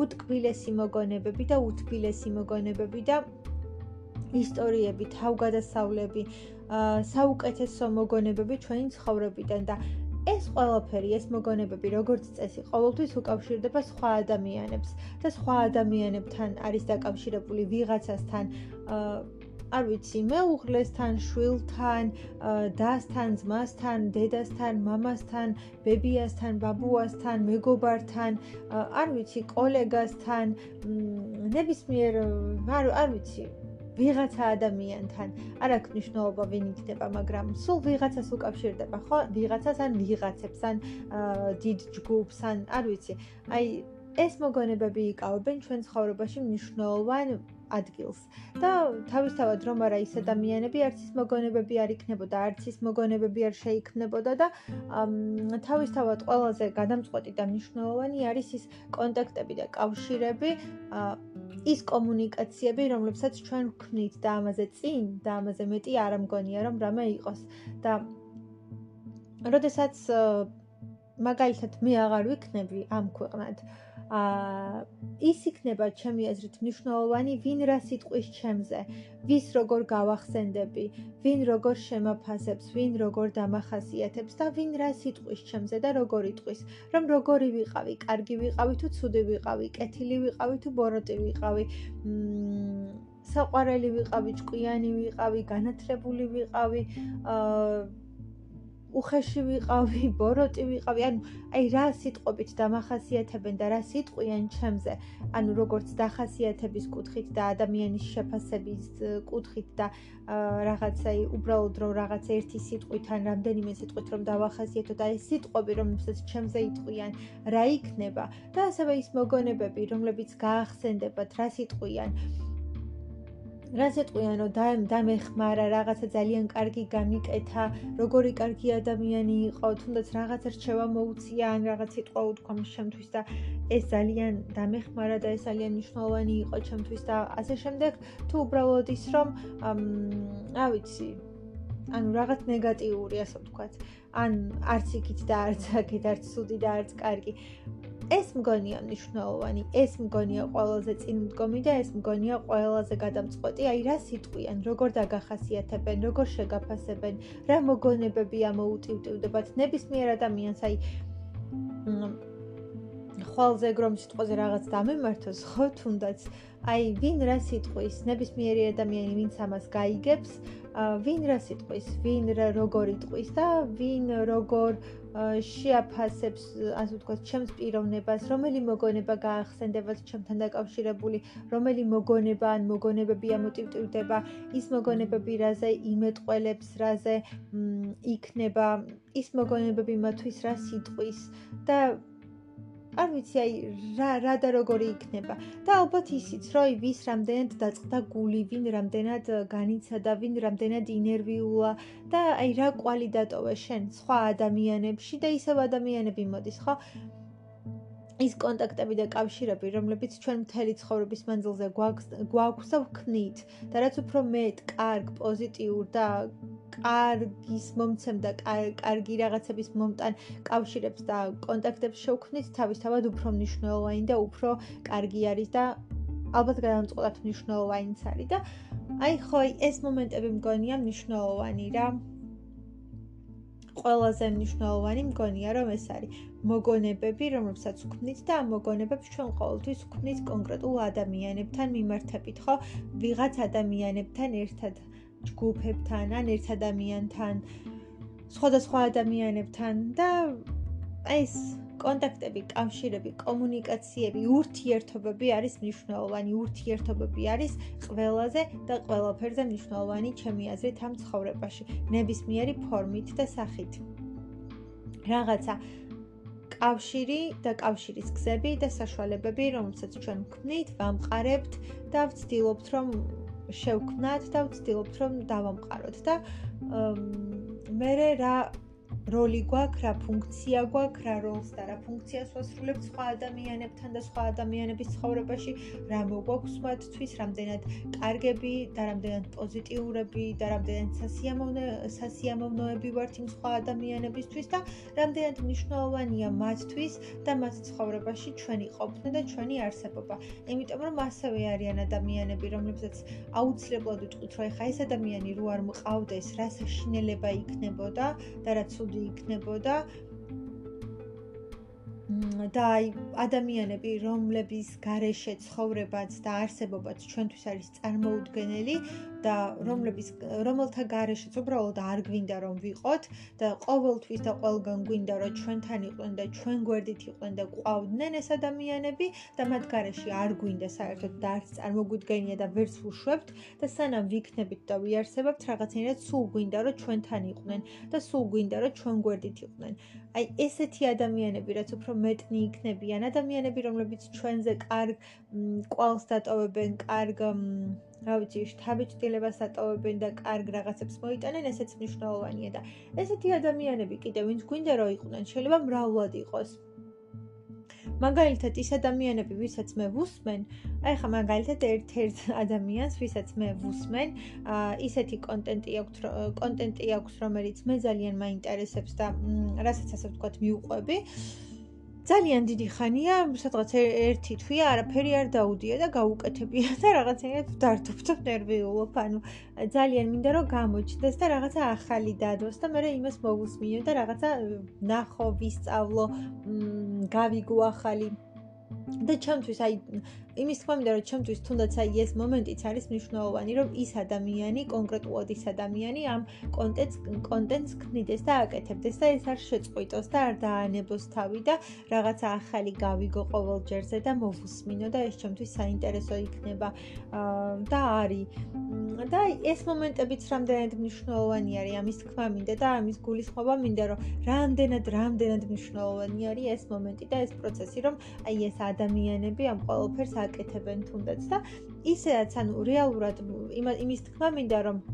უტკბილესი მოგონებები და უთბილესი მოგონებები და ისტორიები, თავგადასავლები, საუკეთესო მოგონებები ჩვენი ცხოვრებიდან და ეს ყველაფერი, ეს მოგონებები, როგორც წესი, ყოველთვის უკავშირდება სხვა ადამიანებს და სხვა ადამიანებთან არის დაკავშირებული ვიღაცასთან, არ ვიცი, მეუღლესთან, შვილთან, დასთან, ძმასთან, დედასთან, მამასთან, ბებიასთან, ბაბუასთან, მეგობართან, არ ვიცი, კოლეგასთან, ნებისმიერ არ ვიცი, ვიღაცა ადამიანთან არ აქვს მნიშვნელობა ვინ იქნება, მაგრამ სულ ვიღაცას უკავშირდება, ხო? ვიღაცას ან ვიღაცებს ან დიდ ჯგუფს ან არ ვიცი. აი ეს მოგონებები იკავებენ ჩვენ ცხოვრებაში მნიშვნელოვან ადგილს. და თავისთავად რომ არა ის ადამიანები არც ის მოგონებები არ იქნებოდა, არც ის მოგონებები არ შეიქმნებოდა და თავისთავად ყველაზე გადამწყვეტი და მნიშვნელოვანი არის ის კონტაქტები და კავშირები, ის კომუნიკაციები, რომლებსაც ჩვენ ვქმნით და ამაზე წინ და ამაზე მეტი არ ამგონია რომ რამე იყოს და როდესაც მაგალითად მე აღარ ვიქნები ამ ქვეყნად აა ის იქნება ჩემი აზრით მნიშვნელოვანი ვინ რა სიტყვის ჩემზე. ვის როგორ გავახსენდები ვინ როგორ შემაფასებს ვინ როგორ დამახასიათებს და ვინ რა სიტყვის ჩემზე და როგორ იტყვის. რომ როგორი ვიყავი კარგი ვიყავი თუ ცუდი ვიყავი კეთილი ვიყავი თუ ბოროტი ვიყავი მ საყვარელი ვიყავი ჭკვიანი ვიყავი განათლებული ვიყავი აა უხეში ვიყავი, *laughs* ბოროტი ვიყავი, ანუ აი რა სიტყვებით დამახასიათებენ და რა სიტყვიან ჩემზე, ანუ როგორც დახასიათების კუთხით და ადამიანის შეფასების კუთხით და რაღაცა უბრალოდ რომ რაღაც ერთი სიტყვით ან რამდენიმე სიტყვით რომ დავახასიათოთ, აი სიტყვები რომელსაც ჩემზე იტყვიან, რა იქნება და ასევე ის მოგონებები, რომლებიც გაახსენდებათ, რა სიტყვიან. რაც ეტყვიან რომ და დამეხმარა რაღაცა ძალიან კარგი გამიკეთა როგორი კარგი ადამიანი იყო თუნდაც რაღაცა რჩევა მოუწია ან რაღაც სიტყვა უთქვა შემთვის და ეს ძალიან დამეხმარა და ეს ძალიან მნიშვნელოვანი იყო ჩემთვის და ასე შემდეგ. თუ უბრალოდ ის რომ რა ვიცი ანუ რაღაც ნეგატიური ასე ვთქვათ ან არც იქით და არც აქეთ არც სუდი და არც კარგი ეს მგონია მნიშვნელოვანი, ეს მგონია ყველაზე წინმდგომი და ეს მგონია ყველაზე გადამწყვეტი, აი რა სიტყვიან, როგორ დაგახასიათებენ, როგორ შეგაფასებენ, რა მოგონებები ამოუტივტივდებათ ნებისმიერ ადამიანს, აი ხვალზე გრომ სიტყვაზე რაღაც დამემართოს, ხო თუნდაც. აი ვინ რა სიტყვის, ნებისმიერი ადამიანი ვინც ამას გაიგებს, ვინ რა სიტყვის, ვინ რა როგორ იტყვის და ვინ როგორ შეაფასებს, ასე ვთქვათ, ჩემს პიროვნებას, რომელი მოგონება გაახსენდება ჩემთან დაკავშირებული, რომელი მოგონება ან მოგონებები ამოტივტივდება, ის მოგონებები რაზე იმეტყველებს, რაზე იქნება, ის მოგონებები მათვის რა სიტყვის და არ ვიცი აი რა რა და როგორი იქნება. და ალბათ ისიც რომ ვის რამდენად დაწყდა გული ვინ რამდენად განიცადა ვინ რამდენად ინერვიულა და აი რა კვალი დატოვე შენ სხვა ადამიანებში და ისევ ადამიანები მოდის ხო ის კონტაქტები და კავშირები, რომლებიც ჩვენ მთელი ცხოვრების მანძილზე გვაქვს და ვქნით. და რაც უფრო მეტ, კარგ, პოზიტიურ და კარგის მომცემ და კარგი რაღაცების მომტან კავშირებს და კონტაქტებს შევქმნით, თავისთავად უფრო მნიშვნელოვანი და უფრო კარგი არის და ალბათ გადამწყვეტად მნიშვნელოვანიც არის და აი ხო ეს მომენტები მგონია მნიშვნელოვანი რა ყველაზე მნიშვნელოვანი მგონია რომ ეს არის მოგონებები, რომლებსაც ვქმნით და ამ მოგონებებს ჩვენ ყოველთვის ვქმნით კონკრეტულ ადამიანებთან მიმართებით, ხო? ვიღაც ადამიანებთან ერთად, ჯგუფებთან, ან ერთ ადამიანთან, სხვადასხვა ადამიანებთან და ეს კონტაქტები, კავშირები, კომუნიკაციები, ურთიერთობები არის მნიშვნელოვანი. ურთიერთობები არის ყველაზე და ყველაფერზე მნიშვნელოვანი ჩემი აზრით ამ ცხოვრებაში, ნებისმიერი ფორმით და სახით. რაღაცა კავშირი და კავშირის გზები და საშუალებები, რომელსაც ჩვენ ვქმნით, ვამყარებთ და ვცდილობთ, რომ შევქმნათ და ვცდილობთ, რომ დავამყაროთ და მე რა როლი გვაქვს, რა ფუნქცია გვაქვს, რა როლს და რა ფუნქციას ვასრულებთ სხვა ადამიანებთან და სხვა ადამიანების ცხოვრებაში, რა მოგვაქვს მათთვის, რამდენად კარგები და რამდენად პოზიტიურები და რამდენად სასიამოვნო სასიამოვნოები ვართ იმ სხვა ადამიანებისთვის და რამდენად მნიშვნელოვანია მათთვის და მათ ცხოვრებაში ჩვენი ყოფნა და ჩვენი არსებობა. იმიტომ რომ ასევე არიან ადამიანები, რომლებსაც აუცილებლად უთქვით, რომ ეხა ეს ადამიანი რო არ მყავდეს, რა საშინელება იქნებოდა და რა ცუდი ცუდი იქნებოდა. და აი ადამიანები რომლების garaშე ცხოვრებაც და არსებობაც ჩვენთვის არის წარმოუდგენელი და რომლების რომელთა garaშეც უბრალოდ არ გვინდა რომ ვიყოთ და ყოველთვის და ყველგან გვინდა რომ ჩვენთან იყვნენ და ჩვენ გვერდით იყვნენ და ყავდნენ ეს ადამიანები და მათ garaში არ გვინდა საერთოდ და არც წარმოგვიდგენია და ვერც ვუშვებთ და სანამ ვიქნებით და ვიარსებებთ რაღაცნაირად სულ გვინდა რომ ჩვენთან იყვნენ და სულ გვინდა რომ ჩვენ გვერდით იყვნენ. აი ესეთი ადამიანები რაც უფრო მეტნი იქნებიან ადამიანები რომლებიც ჩვენზე კარგ კვალს დატოვებენ კარგ რა ვიცი, შთაბეჭდილებას ატოვებენ და კარგ რაღაცებს მოიტანენ, ესეც მნიშვნელოვანია და ესეთი ადამიანები კიდე ვინც გვინდა რომ იყვნენ, შეიძლება მრავლად იყოს. მაგალითად, ის ადამიანები, ვისაც მე ვუსმენ, აი ხა მაგალითად ერთ-ერთ ადამიანს, ვისაც მე ვუსმენ, აა ისეთი კონტენტი აქვს, კონტენტი აქვს, რომელიც მე ძალიან მაინტერესებს და რასაც ასე ვთქვათ, მიუყვები. ძალიან დიდი ხანია, სადღაც ერთი თვია არაფერი არ დაუდია და გაუკეთებია და რაღაცნაირად ვდართობთ ნერვიულობ, ანუ ძალიან მინდა რომ გამოჩნდეს და რაღაცა ახალი დადოს და მე იმას მოვუსმინო და რაღაცა ნახო, ვისწავლო, გავიგო ახალი. და ჩემთვის აი იმის თქმა მინდა რომ ჩემთვის თუნდაც აი ეს მომენტიც არის მნიშვნელოვანი რომ ის ადამიანი კონკრეტულად ის ადამიანი ამ კონტენტს კონტენტს ქმნიდეს და აკეთებდეს და ეს არ შეწყვიტოს და არ დაანებოს თავი და რაღაცა ახალი გავიგო ყოველ ჯერზე და მოვუსმინო და ეს ჩემთვის საინტერესო იქნება. და არის. და ეს მომენტებიც რამდენად მნიშვნელოვანი არის ამის თქმა მინდა და ამის გულისხმობა მინდა რომ რამდენად რამდენად მნიშვნელოვანი არის ეს მომენტი და ეს პროცესი რომ აი ეს ადამიანები ამ ყოველფერს აკეთებენ თუნდაც და ისედაც ანუ რეალურად იმის თქმა მინდა რომ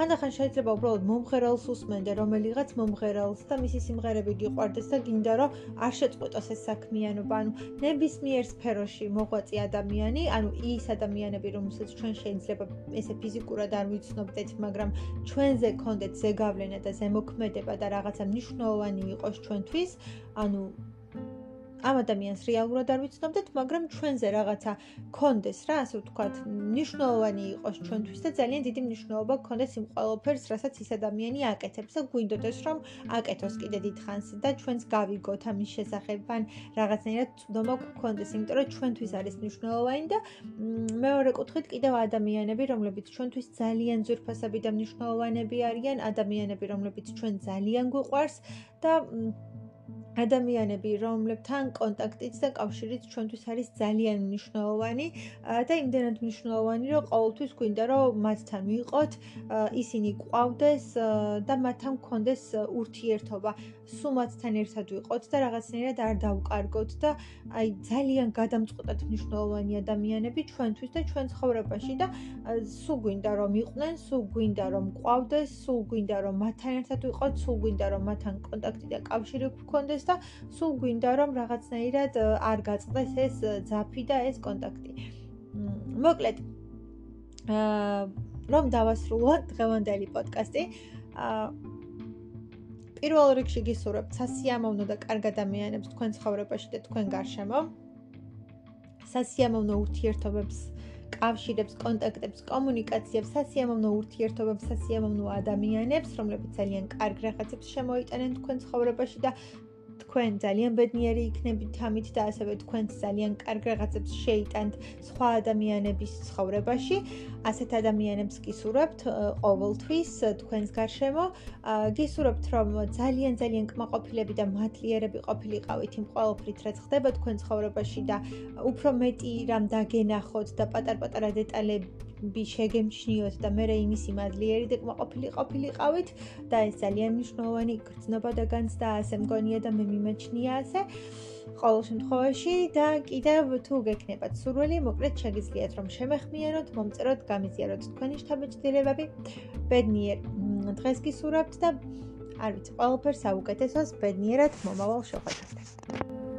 ხანდახან შეიძლება უბრალოდ მომღერალს უსმენდე რომელიღაც მომღერალს და მისი სიმღერები გიყვარდეს და გინდა რომ არ შეწყვეტოს ეს საქმიანობა. ანუ ნებისმიერ სფეროში მოღვაწე ადამიანი ანუ ის ადამიანები რომელსაც ჩვენ შეიძლება ესე ფიზიკურად არ ვიცნობდეთ მაგრამ ჩვენზე კონდეთ ზეგავლენა და ზემოქმედება და რაღაცა მნიშვნელოვანი იყოს ჩვენთვის ანუ ამ ადამიანს რეალურად არ ვიცნობდეთ, მაგრამ ჩვენზე რაღაცა კონდეს რა, ასე ვთქვათ, ნიშნულოვანი იყოს ჩვენთვის და ძალიან დიდი მნიშვნელობა გქონდეს იმ ყველაფერს, რასაც ის ადამიანი აკეთებს და გვინდოდეს რომ აკეთოს კიდე დიდხანს და ჩვენს გავიგოთ ამის შესახებ ან რაღაცნაირად ცნობა გქონდეს, იმიტომ რომ ჩვენთვის არის მნიშვნელოვანი და მეორე კუთხით კიდევ ადამიანები, რომლებიც ჩვენთვის ძალიან ძვირფასები და მნიშვნელოვანები არიან, ადამიანები, რომლებიც ჩვენ ძალიან გვიყვარს და ადამიანები, რომლებთან კონტაქტიც და კავშირიც ჩვენთვის არის ძალიან მნიშვნელოვანი და იმდენად მნიშვნელოვანი, რომ ყოველთვის გვინდა რომ მათთან ვიყოთ, ისინი ყვავდეს და მათთან გქონდეს ურთიერთობა, სულ მათთან ერთად ვიყოთ და რაღაცნაირად არ დავკარგოთ და აი ძალიან გადამწყვეტად მნიშვნელოვანი ადამიანები ჩვენთვის და ჩვენ ცხოვრებაში და სულ გვინდა რომ იყვნენ, სულ გვინდა რომ ყვავდეს, სულ გვინდა რომ მათთან ერთად ვიყოთ, სულ გვინდა რომ მათთან კონტაქტი და კავშირი გქონდეს და სულ გვინდა რომ რაღაცნაირად არ გაწყდეს ეს ძაფი და ეს კონტაქტი. მოკლედ აა რომ დავასრულოთ დღევანდელი პოდკასტი. აა პირველ რიგში გისურვებთ სასიამოვნო და კარგ ადამიანებს თქვენ ცხოვრებაში და თქვენ გარშემო. სასიამოვნო ურთიერთობებს კავშირებს, კონტაქტებს, კომუნიკაციებს, სასიამოვნო ურთიერთობებს, სასიამოვნო ადამიანებს, რომლებიც ძალიან კარგ რაღაცებს შემოიტანენ თქვენ ცხოვრებაში და თქვენ ძალიან ბედნიერი იქნებით ამით და ასევე თქვენ ძალიან კარგ რაღაცებს შეიტანთ სხვა ადამიანების ცხოვრებაში. ასეთ ადამიანებს გისურვებთ ყოველთვის თქვენს გარშემო. გისურვებთ რომ ძალიან ძალიან კმაყოფილები და მადლიერები ყოფილიყავით იმ ყოველფრით რაც ხდება თქვენ ცხოვრებაში და უფრო მეტი რამ დაგენახოთ და პატარ-პატარა დეტალები ბი შეგემჩნიოთ და მე რეინისი მადლიერი და კმაყოფილი ყოფილიყავით და ეს ძალიან მნიშვნელოვანი გრძნობა და განცდა ასე მგონია და მე მიმაჩნია ასე ყოველ შემთხვევაში და კიდევ თუ გექნებათ სურვილი მოკლედ შეგიძლიათ რომ შემეხმიანოთ მომწეროთ გამიზიაროთ თქვენი შთაბეჭდილებები. ბედნიერ დღეს გისურვებთ და არ ვიცი ყველაფერს საუკეთესოს ბედნიერად მომავალ შეხვედრამდე